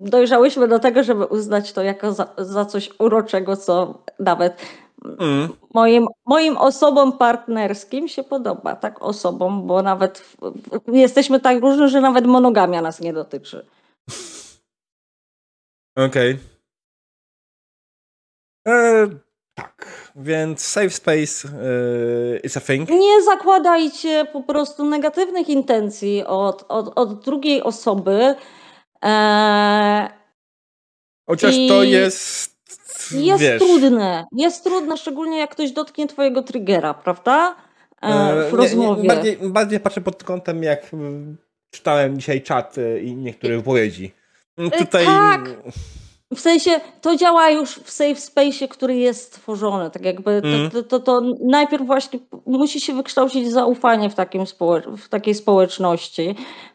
Dojrzałyśmy do tego, żeby uznać to jako za, za coś uroczego, co nawet mm, moim, moim osobom partnerskim się podoba. Tak, osobom, bo nawet jesteśmy tak różni, że nawet monogamia nas nie dotyczy. Okej. E, Tak, więc safe space e, is a thing. Nie zakładajcie po prostu negatywnych intencji od, od, od drugiej osoby. Eee, Chociaż I- to jest. Jest wiesz, trudne. Jest trudne, szczególnie jak ktoś dotknie twojego triggera, prawda? Eee, e, w nie- rozmowie. Nie, bardziej, bardziej patrzę pod kątem, jak mm, czytałem dzisiaj czat e, i niektóre wypowiedzi. Mm, Tutaj. tak. W sensie to działa już w safe space, który jest stworzony. Tak jakby Mm. to, to, to, to najpierw właśnie musi się wykształcić zaufanie w, takim w takiej społeczności.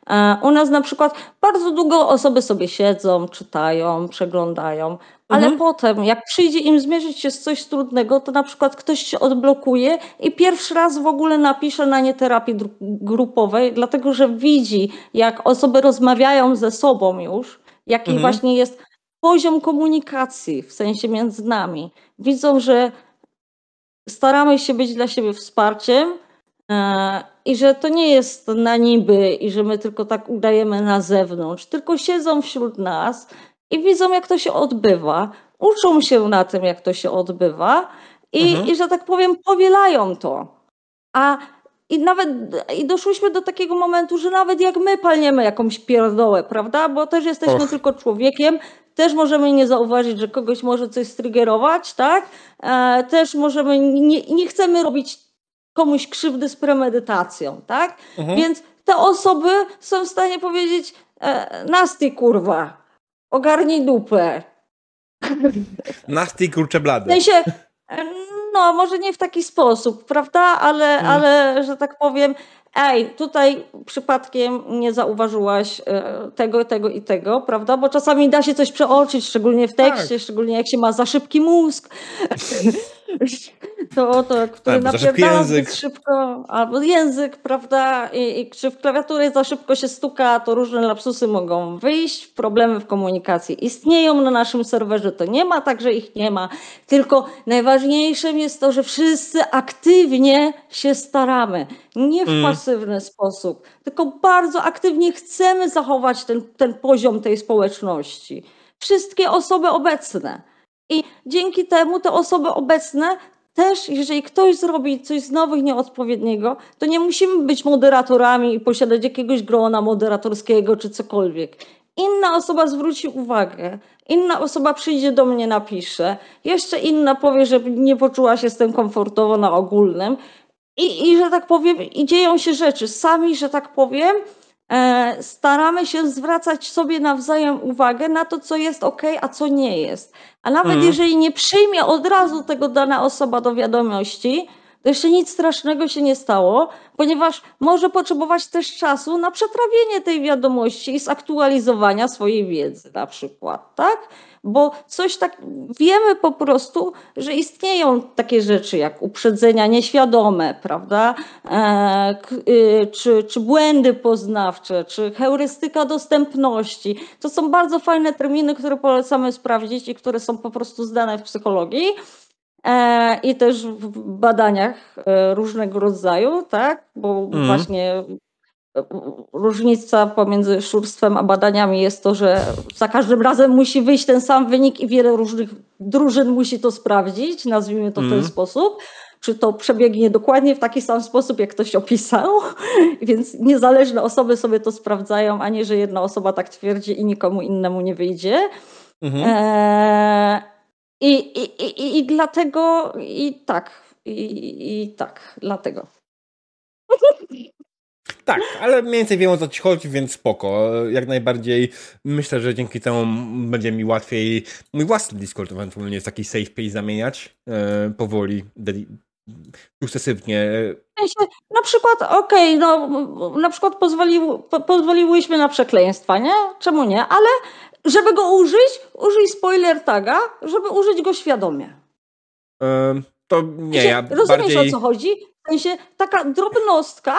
E, U nas na przykład bardzo długo osoby sobie siedzą, czytają, przeglądają, ale Mhm. potem jak przyjdzie im zmierzyć się z coś trudnego, to na przykład ktoś się odblokuje i pierwszy raz w ogóle napisze na nie terapii grupowej, dlatego że widzi, jak osoby rozmawiają ze sobą już, jaki Mhm. właśnie jest poziom komunikacji w sensie między nami. Widzą, że staramy się być dla siebie wsparciem e, i że to nie jest na niby i że my tylko tak udajemy na zewnątrz, tylko siedzą wśród nas i widzą, jak to się odbywa, uczą się na tym, jak to się odbywa i, Mhm. i że tak powiem, powielają to. A i nawet i doszłyśmy do takiego momentu, że nawet jak my palniemy jakąś pierdołę, prawda? Bo też jesteśmy Och. tylko człowiekiem, też możemy nie zauważyć, że kogoś może coś strygerować, tak? E, też możemy, nie, nie chcemy robić komuś krzywdy z premedytacją, tak? Mhm. Więc te osoby są w stanie powiedzieć, e, nasty kurwa, ogarnij dupę. Nasty kurcze blady. W sensie, no może nie w taki sposób, prawda? Ale, hmm. ale że tak powiem, ej, tutaj przypadkiem nie zauważyłaś e, tego, tego i tego, prawda? Bo czasami da się coś przeoczyć, szczególnie w tekście, tak. szczególnie jak się ma za szybki mózg. to, to który napierdala zbyt szybko, albo język, prawda, I, i czy w klawiaturę za szybko się stuka, to różne lapsusy mogą wyjść, problemy w komunikacji istnieją na naszym serwerze, to nie ma tak, że ich nie ma, tylko najważniejszym jest to, że wszyscy aktywnie się staramy, nie w mm. pasywny sposób, tylko bardzo aktywnie chcemy zachować ten, ten poziom tej społeczności. Wszystkie osoby obecne. I dzięki temu te osoby obecne też, jeżeli ktoś zrobi coś znowu nieodpowiedniego, to nie musimy być moderatorami i posiadać jakiegoś grona moderatorskiego czy cokolwiek. Inna osoba zwróci uwagę, inna osoba przyjdzie do mnie, napisze, jeszcze inna powie, że nie poczuła się z tym komfortowo na ogólnym. I, I że tak powiem, i dzieją się rzeczy. Sami, że tak powiem, staramy się zwracać sobie nawzajem uwagę na to, co jest ok, a co nie jest. A nawet mhm. jeżeli nie przyjmie od razu tego dana osoba do wiadomości, to jeszcze nic strasznego się nie stało, ponieważ może potrzebować też czasu na przetrawienie tej wiadomości i zaktualizowania swojej wiedzy na przykład, tak? Bo coś tak, wiemy po prostu, że istnieją takie rzeczy jak uprzedzenia nieświadome, prawda? E, y, czy, czy błędy poznawcze, czy heurystyka dostępności. To są bardzo fajne terminy, które polecamy sprawdzić i które są po prostu zdane w psychologii. E, i też w badaniach e, różnego rodzaju, tak? Bo mm. właśnie różnica pomiędzy szurstwem a badaniami jest to, że za każdym razem musi wyjść ten sam wynik i wiele różnych drużyn musi to sprawdzić, nazwijmy to w ten mm. sposób. Czy to przebiegnie dokładnie w taki sam sposób, jak ktoś opisał, więc niezależne osoby sobie to sprawdzają, a nie, że jedna osoba tak twierdzi i nikomu innemu nie wyjdzie. Mm -hmm. e i, i, i, i dlatego, i tak, i, i tak, dlatego. Tak, ale mniej więcej wiem o co ci chodzi, więc spoko. Jak najbardziej myślę, że dzięki temu będzie mi łatwiej mój własny Discord ewentualnie w taki safe place zamieniać e, powoli, sukcesywnie. Na przykład, okej, okay, no na przykład pozwolił, po, pozwoliłyśmy na przekleństwa, nie? Czemu nie? Ale żeby go użyć, użyj spoiler taga, żeby użyć go świadomie. to nie, ja Rozumiesz bardziej... o co chodzi? W sensie taka drobnostka,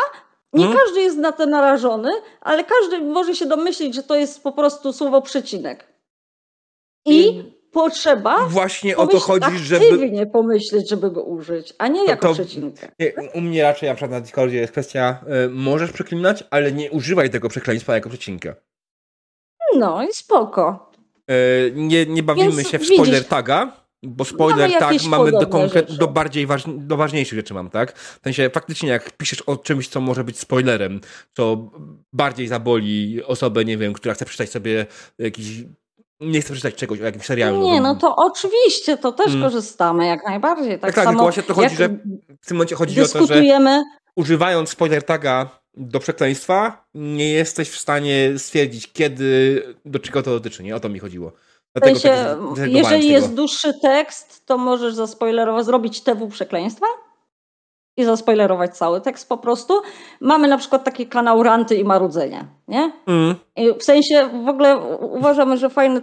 nie hmm? każdy jest na to narażony, ale każdy może się domyślić, że to jest po prostu słowo przecinek. I hmm. potrzeba właśnie o to chodzi, żeby aktywnie pomyśleć, żeby go użyć, a nie jako to, przecinkę. Nie, u mnie raczej na przykład na Discordzie jest kwestia, y, możesz przeklinać, ale nie używaj tego przekleństwa jako przecinkę. No i spoko. E, nie, nie bawimy Więc się w spoiler widzisz, taga, bo spoiler tag mamy do, konkret, do bardziej waż, do ważniejszych rzeczy mam, tak? W sensie faktycznie jak piszesz o czymś, co może być spoilerem, to bardziej zaboli osobę, nie wiem, która chce przeczytać sobie jakiś nie chcę przeczytać czegoś o jakimś serialu. Nie, no to oczywiście, to też hmm. korzystamy jak najbardziej. Tak, tak, tak samo właśnie to chodzi, że w tym momencie chodzi o to, że używając spoiler taga do przekleństwa nie jesteś w stanie stwierdzić, kiedy, do czego to dotyczy. Nie o to mi chodziło. Dlatego sensie, tak jeżeli jest dłuższy tekst, to możesz zaspoilerować, zrobić TW przekleństwa i zaspoilerować cały tekst po prostu. Mamy na przykład taki kanał Ranty i Marudzenia, nie? Mm. w sensie w ogóle uważamy, że fajne,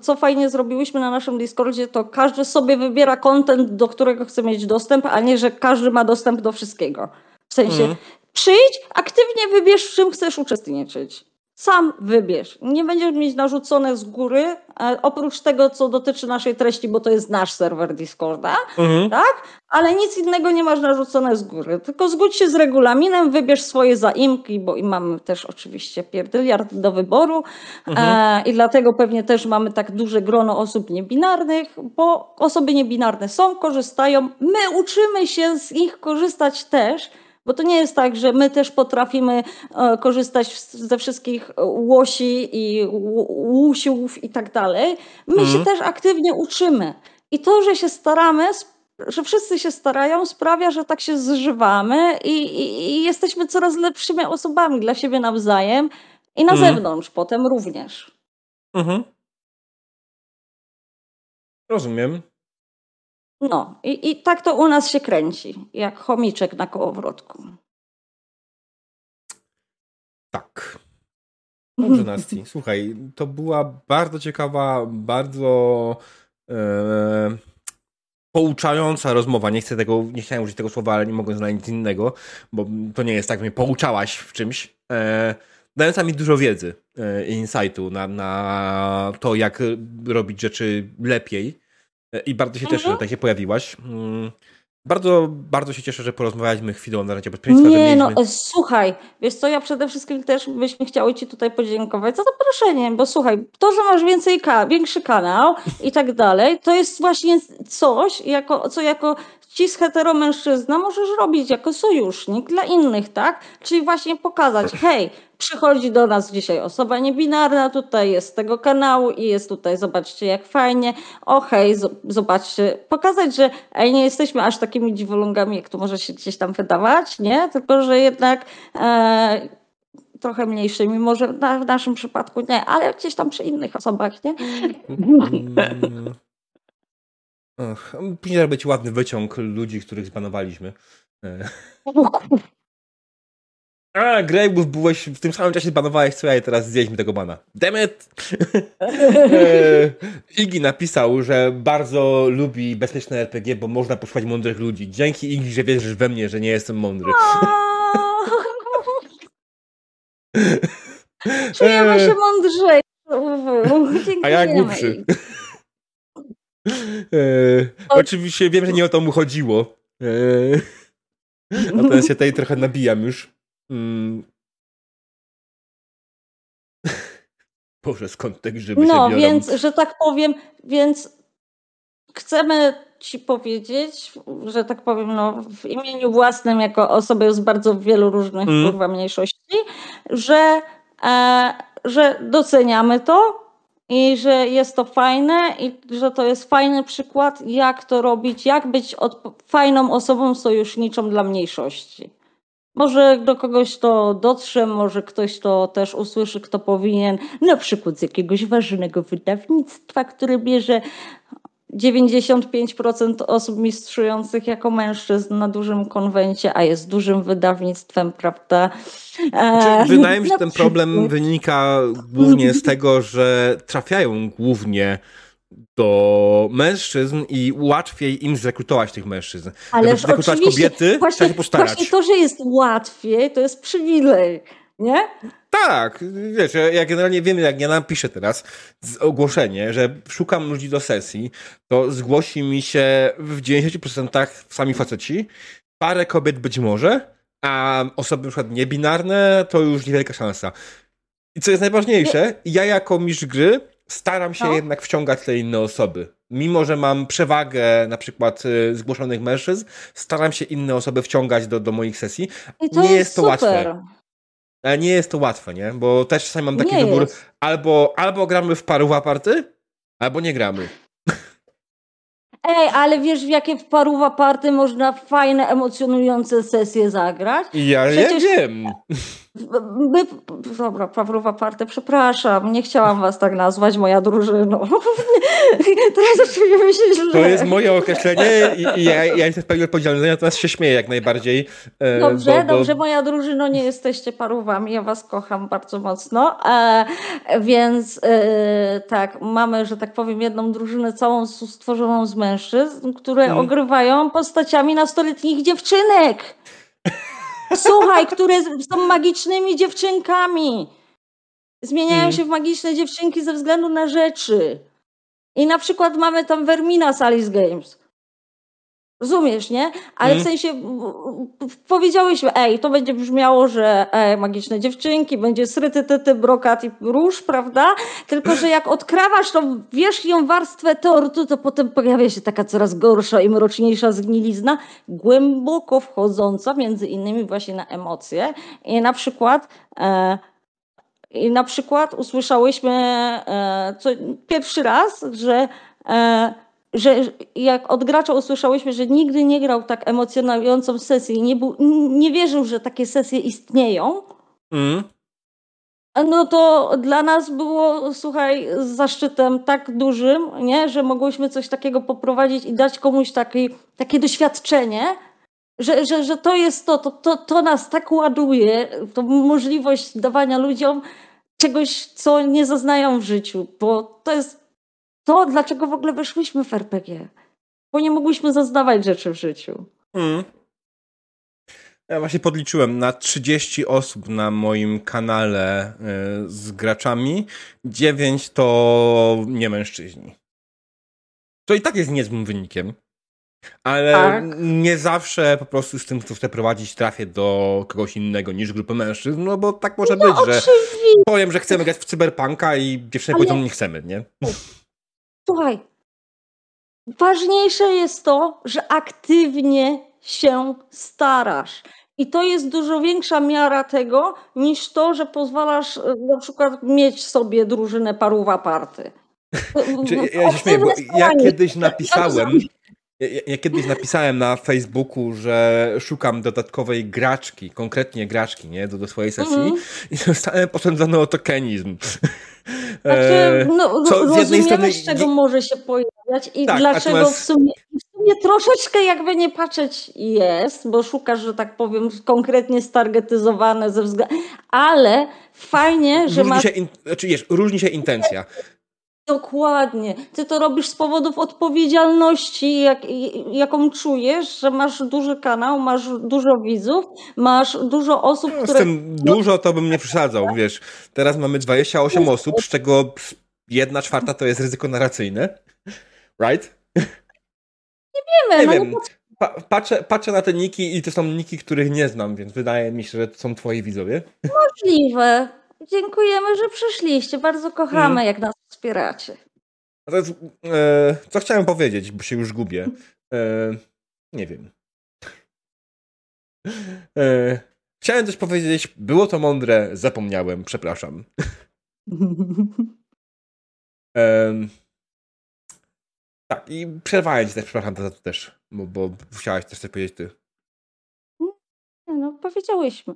co fajnie zrobiłyśmy na naszym Discordzie, to każdy sobie wybiera kontent, do którego chce mieć dostęp, a nie, że każdy ma dostęp do wszystkiego. W sensie mm. Przyjdź, aktywnie wybierz, w czym chcesz uczestniczyć. Sam wybierz. Nie będziesz mieć narzucone z góry, oprócz tego, co dotyczy naszej treści, bo to jest nasz serwer Discorda, mhm. tak? Ale nic innego nie masz narzucone z góry. Tylko zgódź się z regulaminem, wybierz swoje zaimki, bo i mamy też oczywiście pierdyliard do wyboru mhm. e, i dlatego pewnie też mamy tak duże grono osób niebinarnych, bo osoby niebinarne są, korzystają. My uczymy się z nich korzystać też, Bo to nie jest tak, że my też potrafimy e, korzystać ze wszystkich łosi i łusiów i tak dalej. My się też aktywnie uczymy. I to, że się staramy, że wszyscy się starają, sprawia, że tak się zżywamy i, i, i jesteśmy coraz lepszymi osobami dla siebie nawzajem i na Mhm. zewnątrz potem również. Mhm. Rozumiem. No i, i tak to u nas się kręci, jak chomiczek na kołowrotku. Tak. Dobrze, Nasti. Słuchaj, to była bardzo ciekawa, bardzo e, pouczająca rozmowa. Nie chcę tego, nie chciałem użyć tego słowa, ale nie mogę znaleźć nic innego, bo to nie jest tak, że mnie pouczałaś w czymś. E, dająca mi dużo wiedzy e, i insightu na, na to, jak robić rzeczy lepiej. E, I bardzo się cieszę, Mhm. że tak się pojawiłaś. Mm, Bardzo, bardzo się cieszę, że porozmawialiśmy chwilę o narzędziach bezpieczeństwa. Nie, no mieliśmy... e, słuchaj, wiesz co, ja przede wszystkim też byśmy chciały Ci tutaj podziękować za zaproszenie, bo słuchaj, to, że masz więcej ka- większy kanał i tak dalej, to jest właśnie coś, jako, co jako cis heteromężczyzna możesz robić jako sojusznik dla innych, tak? Czyli właśnie pokazać, hej, przychodzi do nas dzisiaj osoba niebinarna, tutaj jest z tego kanału i jest tutaj, zobaczcie jak fajnie, o hej, zobaczcie, pokazać, że ej, nie jesteśmy aż takimi dziwolągami, jak to może się gdzieś tam wydawać, nie? Tylko, że jednak e, trochę mniejszymi, może w naszym przypadku nie, ale gdzieś tam przy innych osobach, nie? Ach, później być ładny wyciąg ludzi, których zbanowaliśmy. E. A, Greybuff, byłeś w tym samym czasie zbanowałeś co ja i teraz zjedźmy tego bana. Demet! Igi napisał, że bardzo lubi bezpieczne RPG, bo można posłuchać mądrych ludzi. Dzięki Igi, że wierzysz we mnie, że nie jestem mądry. Czujemy się mądrzej. A ja Dziękujemy. Głupszy. E, oczywiście wiem, że nie o to mu chodziło. E, natomiast się tutaj trochę nabijam już. Mm. Boże, skąd te grzyby się No, biorą? więc, że tak powiem, więc chcemy Ci powiedzieć, że tak powiem, no, w imieniu własnym, jako osoby z bardzo wielu różnych Mm. mniejszości, że, e, że doceniamy to i że jest to fajne i że to jest fajny przykład, jak to robić, jak być fajną osobą sojuszniczą dla mniejszości. Może do kogoś to dotrze, może ktoś to też usłyszy, kto powinien, na przykład z jakiegoś ważnego wydawnictwa, które bierze 95% osób mistrzujących jako mężczyzn na dużym konwencie, a jest dużym wydawnictwem, prawda? E, Czy wydaje mi się, że ten problem wynika głównie z tego, że trafiają głównie do mężczyzn i łatwiej im zrekrutować tych mężczyzn. Żeby zrekrutować kobiety, trzeba właśnie, się postarać. właśnie to, że jest łatwiej, to jest przywilej, nie? Tak, wiesz, ja- generalnie wiem, jak ja napiszę teraz ogłoszenie, że szukam ludzi do sesji, to zgłosi mi się w 90% sami faceci, parę kobiet być może, a osoby na przykład niebinarne to już niewielka szansa. I co jest najważniejsze, ja jako mistrz gry staram się No. jednak wciągać te inne osoby. Mimo, że mam przewagę na przykład y, zgłoszonych mężczyzn, staram się inne osoby wciągać do, do moich sesji. I to Nie jest, jest to super. łatwe. Ale nie jest to łatwe, nie? Bo też czasami mam taki Nie wybór, jest. albo, albo gramy w paru party, albo nie gramy. Ej, ale wiesz, w jakie w paruwa party można fajne, emocjonujące sesje zagrać? Ja Przecież- nie wiem. My, dobra, Pawrowa Partę, przepraszam, nie chciałam was tak nazwać, moja drużyno. Teraz czujemy się źle. To jest moje określenie i, i ja, ja jestem w pełni odpowiedzialny, natomiast się śmieję jak najbardziej. e, Dobrze, bo, bo, dobrze, moja drużyno, nie jesteście parówami, ja was kocham bardzo mocno, e, więc e, tak, mamy, że tak powiem, jedną drużynę całą stworzoną z mężczyzn, które Mm. ogrywają postaciami nastoletnich dziewczynek. Słuchaj, które są magicznymi dziewczynkami. Zmieniają Mm. się w magiczne dziewczynki ze względu na rzeczy. I na przykład mamy tam Vermina z Alice Games. Rozumiesz, nie? Ale Mm. w sensie powiedziałyśmy, ej, to będzie brzmiało, że ej, magiczne dziewczynki, będzie sryty, tyty, brokat i róż, prawda? Tylko, że jak odkrawasz tą wierzchnią warstwę tortu, to potem pojawia się taka coraz gorsza i mroczniejsza zgnilizna, głęboko wchodząca między innymi właśnie na emocje. I na przykład... E, i na przykład usłyszałyśmy e, co, pierwszy raz, że e, że jak od gracza usłyszałyśmy, że nigdy nie grał tak emocjonującą sesję i nie, był, nie wierzył, że takie sesje istnieją, Mm. no to dla nas było, słuchaj, zaszczytem tak dużym, nie, że mogłyśmy coś takiego poprowadzić i dać komuś taki, takie doświadczenie, że, że, że to jest to, to, to, to nas tak ładuje, to możliwość dawania ludziom czegoś, co nie zaznają w życiu, bo to jest to, dlaczego w ogóle weszłyśmy w RPG. Bo nie mogłyśmy zaznawać rzeczy w życiu. Mm. Ja właśnie podliczyłem na 30 osób na moim kanale y, z graczami, 9 to nie mężczyźni. To i tak jest niezłym wynikiem. Ale Tak. nie zawsze po prostu z tym, co chcę prowadzić, trafię do kogoś innego niż grupy mężczyzn, no bo tak może być, że Oczywiście. powiem, że chcemy grać w cyberpunka i dziewczyny Ale- powiedzą, nie chcemy, nie? Słuchaj, ważniejsze jest to, że aktywnie się starasz. I to jest dużo większa miara tego, niż to, że pozwalasz e, na przykład mieć sobie drużynę paruwa party. Czy, ja, ja się śmieję, bo ja kiedyś napisałem, ja, ja kiedyś napisałem na Facebooku, że szukam dodatkowej graczki, konkretnie graczki, nie, do, do swojej sesji Mhm. i zostałem posądzony o tokenizm. Znaczy, E, no, co z rozumiemy, strony z czego może się pojawiać i Tak, dlaczego natomiast- w sumie, sumie troszeczkę jakby nie patrzeć jest, bo szukasz, że tak powiem, konkretnie stargetyzowane ze względu, ale fajnie, że różni masz się, in, znaczy, wiesz, różni się intencja. Dokładnie, ty to robisz z powodów odpowiedzialności, jak, jaką czujesz, że masz duży kanał, masz dużo widzów, masz dużo osób, No, z które... tym dużo to bym nie przesadzał, wiesz. Teraz mamy 28 osób, z czego jedna czwarta to jest ryzyko narracyjne. Right? Wiemy, Nie no, wiem. Pa, patrzę, patrzę na te niki i to są niki, których nie znam, więc wydaje mi się, że to są twoi widzowie. Możliwe. Dziękujemy, że przyszliście. Bardzo kochamy, Mhm. jak nas wspieracie. E, co chciałem powiedzieć, bo się już gubię. E, nie wiem. E, chciałem coś powiedzieć, było to mądre, zapomniałem, przepraszam. E, tak, i przerwałem ci też, przepraszam za to też, bo, bo chciałaś też coś powiedzieć ty. No, powiedziałyśmy.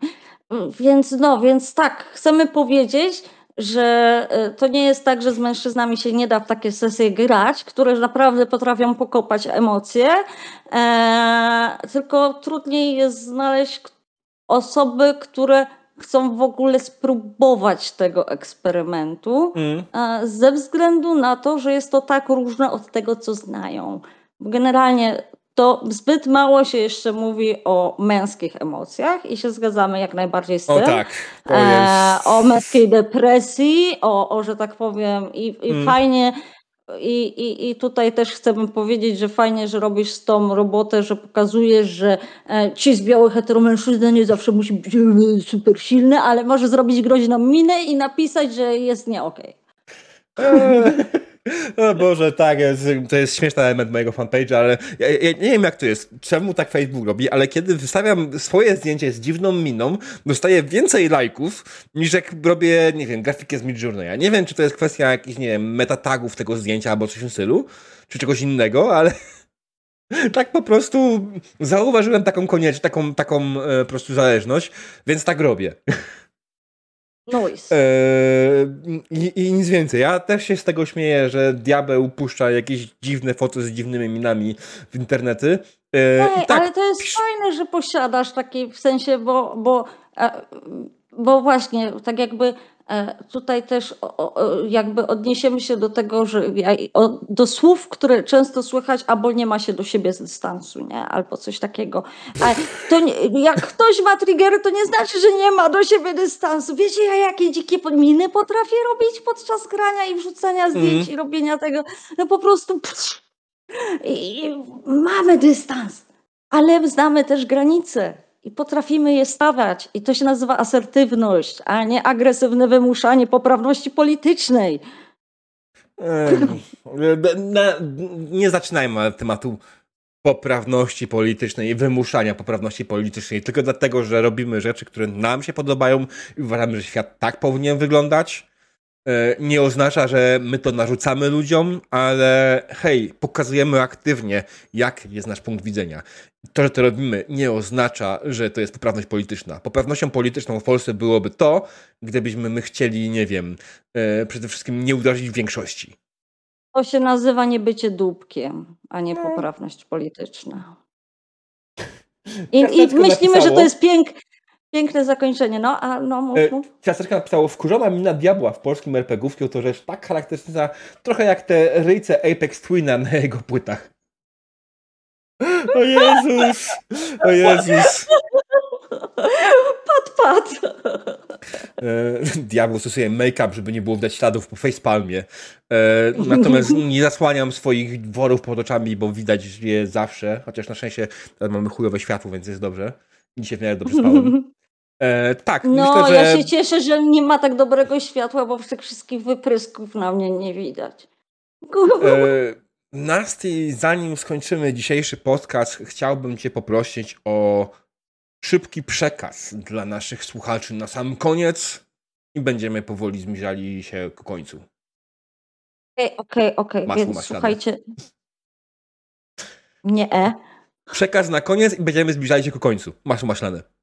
Więc no, więc tak, chcemy powiedzieć, że y, to nie jest tak, że z mężczyznami się nie da w takie sesje grać, które naprawdę potrafią pokopać emocje, e, tylko trudniej jest znaleźć osoby, które chcą w ogóle spróbować tego eksperymentu, Mm. e, ze względu na to, że jest to tak różne od tego, co znają. Generalnie to zbyt mało się jeszcze mówi o męskich emocjach i się zgadzamy jak najbardziej z O tym. tak, to E, o męskiej depresji, o, o że tak powiem, i, i Mm. fajnie. I, i, I tutaj też chcemy powiedzieć, że fajnie, że robisz z tą robotę, że pokazujesz, że e, ci z białych heteromężczyzna nie zawsze musi być e, super silny, ale może zrobić groźną minę i napisać, że jest nie okej. Eee, O Boże, tak, to jest śmieszny element mojego fanpage'a, ale ja, ja nie wiem jak to jest, czemu tak Facebook robi, ale kiedy wystawiam swoje zdjęcie z dziwną miną, dostaję więcej lajków, niż jak robię, nie wiem, grafikę z Midjourney. Ja nie wiem, czy to jest kwestia jakichś, nie wiem, metatagów tego zdjęcia albo coś w stylu, czy czegoś innego, ale tak po prostu zauważyłem taką konieczność, taką, taką e, po prostu zależność, więc tak robię. Noise. Eee, i, I nic więcej. Ja też się z tego śmieję, że diabeł puszcza jakieś dziwne foty z dziwnymi minami w internety. Eee, Ej, i tak, ale to jest fajne, że posiadasz taki w sensie, bo, bo, e, bo właśnie tak jakby e, tutaj też jakby odniesiemy się do tego, że do słów, które często słychać, albo nie ma się do siebie z dystansu, nie? Albo coś takiego. To nie, jak ktoś ma triggery, to nie znaczy, że nie ma do siebie dystansu. Wiecie, ja jakie dzikie miny potrafię robić podczas grania i wrzucania zdjęć Mhm. i robienia tego. No po prostu pff, I mamy dystans, ale znamy też granice i potrafimy je stawiać. I to się nazywa asertywność, a nie agresywne wymuszanie poprawności politycznej. nie zaczynajmy tematu poprawności politycznej i wymuszania poprawności politycznej tylko dlatego, że robimy rzeczy, które nam się podobają i uważamy, że świat tak powinien wyglądać. E, nie oznacza, że my to narzucamy ludziom, ale hej, pokazujemy aktywnie, jak jest nasz punkt widzenia. To, że to robimy, nie oznacza, że to jest poprawność polityczna. Poprawnością polityczną w Polsce byłoby to, gdybyśmy my chcieli, nie wiem, e, przede wszystkim nie uderzyć w większości. To się nazywa niebycie dupkiem, a nie no. poprawność polityczna. I, i myślimy, napisało, że to jest pięk, piękne zakończenie. No, a no mów, e, mów. Ciasteczka napisało, wkurzona mina diabła w polskim RPGówki to rzecz tak charakterystyczna, trochę jak te ryjce Apex Twina na jego płytach. O Jezus! O Jezus! Pat, pat. E, Diablo stosuje make-up, żeby nie było widać śladów po facepalmie. E, natomiast nie zasłaniam swoich worów pod oczami, bo widać je zawsze. Chociaż na szczęście mamy chujowe światło, więc jest dobrze. Dzisiaj w miarę dobrze spałem. E, tak, no, myślę, że... ja się cieszę, że nie ma tak dobrego światła, bo tych wszystkich wyprysków na mnie nie widać. E, Nasty, zanim skończymy dzisiejszy podcast, chciałbym Cię poprosić o szybki przekaz dla naszych słuchaczy na sam koniec i będziemy powoli zbliżali się ku końcu. Okej, okej, okej, więc maślane. słuchajcie. Nie e. Przekaz na koniec i będziemy zbliżali się ku końcu. Masło maślane.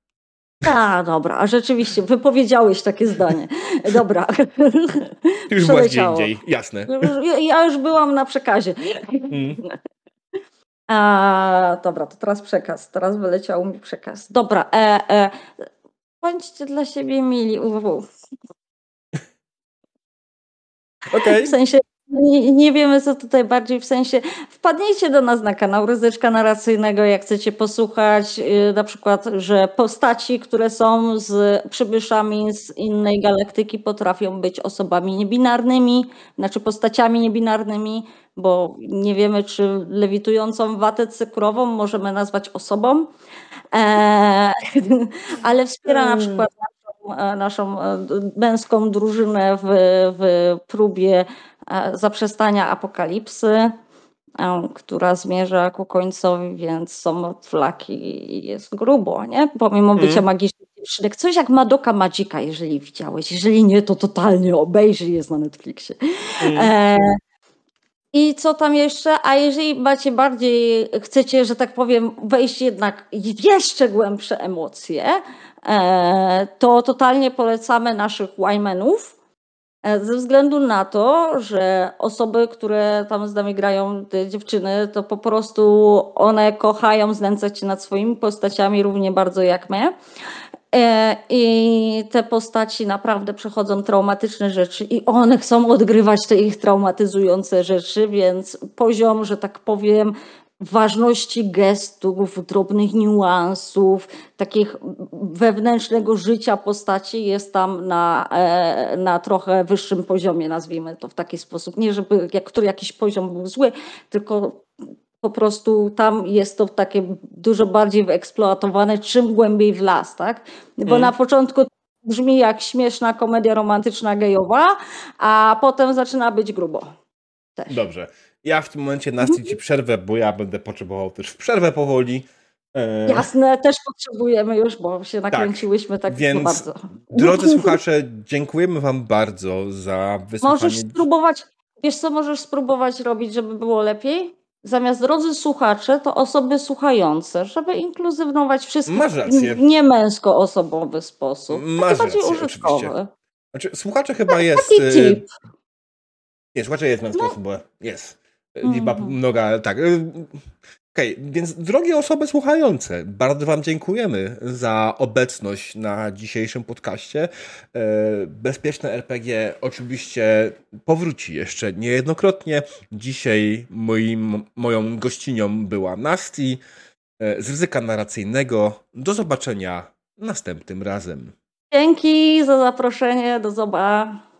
A, dobra, a rzeczywiście, wypowiedziałeś takie zdanie. Dobra. już byłaś gdzie indziej, jasne. Ja, już byłam na przekazie. Mm. A, dobra, to teraz przekaz. Teraz wyleciał mi przekaz. Dobra, e, e, bądźcie dla siebie mili. Okej. Okay. W sensie nie, nie, wiemy, co tutaj bardziej w sensie. Wpadnijcie do nas na kanał Ryzyczka Narracyjnego, jak chcecie posłuchać yy, na przykład, że postaci, które są z przybyszami z innej galaktyki, potrafią być osobami niebinarnymi, znaczy postaciami niebinarnymi, bo nie wiemy, czy lewitującą watę cykrową możemy nazwać osobą, e, ale wspiera na hmm. przykład naszą, e, naszą e, męską drużynę w, w próbie E, zaprzestania apokalipsy, która zmierza ku końcowi, więc są flaki i jest grubo, nie? Pomimo bycia mm. magicznych. Coś jak Madoka Magica, jeżeli widziałeś. Jeżeli nie, to totalnie obejrzyj, jest na Netflixie. Mm. E, I co tam jeszcze? A jeżeli macie bardziej, chcecie, że tak powiem, wejść jednak w jeszcze głębsze emocje, to totalnie polecamy naszych Wymanów E, ze względu na to, że osoby, które tam z nami grają, te dziewczyny, to po prostu one kochają znęcać się nad swoimi postaciami równie bardzo jak my. E, I te postaci naprawdę przechodzą traumatyczne rzeczy i one chcą odgrywać te ich traumatyzujące rzeczy, więc poziom, że tak powiem, ważności gestów, drobnych niuansów, takich wewnętrznego życia postaci jest tam na, e, na trochę wyższym poziomie, nazwijmy to w taki sposób. Nie, żeby jak, który jakiś poziom był zły, tylko po prostu tam jest to takie dużo bardziej wyeksploatowane, czym głębiej w las, tak? Bo mm. na początku brzmi jak śmieszna komedia romantyczna gejowa, a potem zaczyna być grubo. Też. Dobrze. Ja w tym momencie Nasty ci przerwę, bo ja będę potrzebował też w przerwę powoli. E, Jasne, też potrzebujemy już, bo się tak, nakręciłyśmy tak, tak więc, bardzo. Drodzy słuchacze, dziękujemy wam bardzo za wysłuchanie. Możesz spróbować, wiesz co możesz spróbować robić, żeby było lepiej? Zamiast drodzy słuchacze, to osoby słuchające, żeby inkluzywnować wszystkich Masz rację. w niemęsko-osobowy sposób. Masz bardziej rację, użytkowy. Oczywiście. Znaczy, słuchacze chyba jest... Taki e, tip. Nie, słuchacze jest męsko-osobowe. Jest. Liczba mm. mnoga, tak. Y, okej, okay, więc drogie osoby słuchające, bardzo Wam dziękujemy za obecność na dzisiejszym podcaście. E, Bezpieczne RPG oczywiście powróci jeszcze niejednokrotnie. Dzisiaj moim, moją gościnią była Nasti e, z ryzyka narracyjnego. Do zobaczenia następnym razem. Dzięki za zaproszenie, do zobaczenia.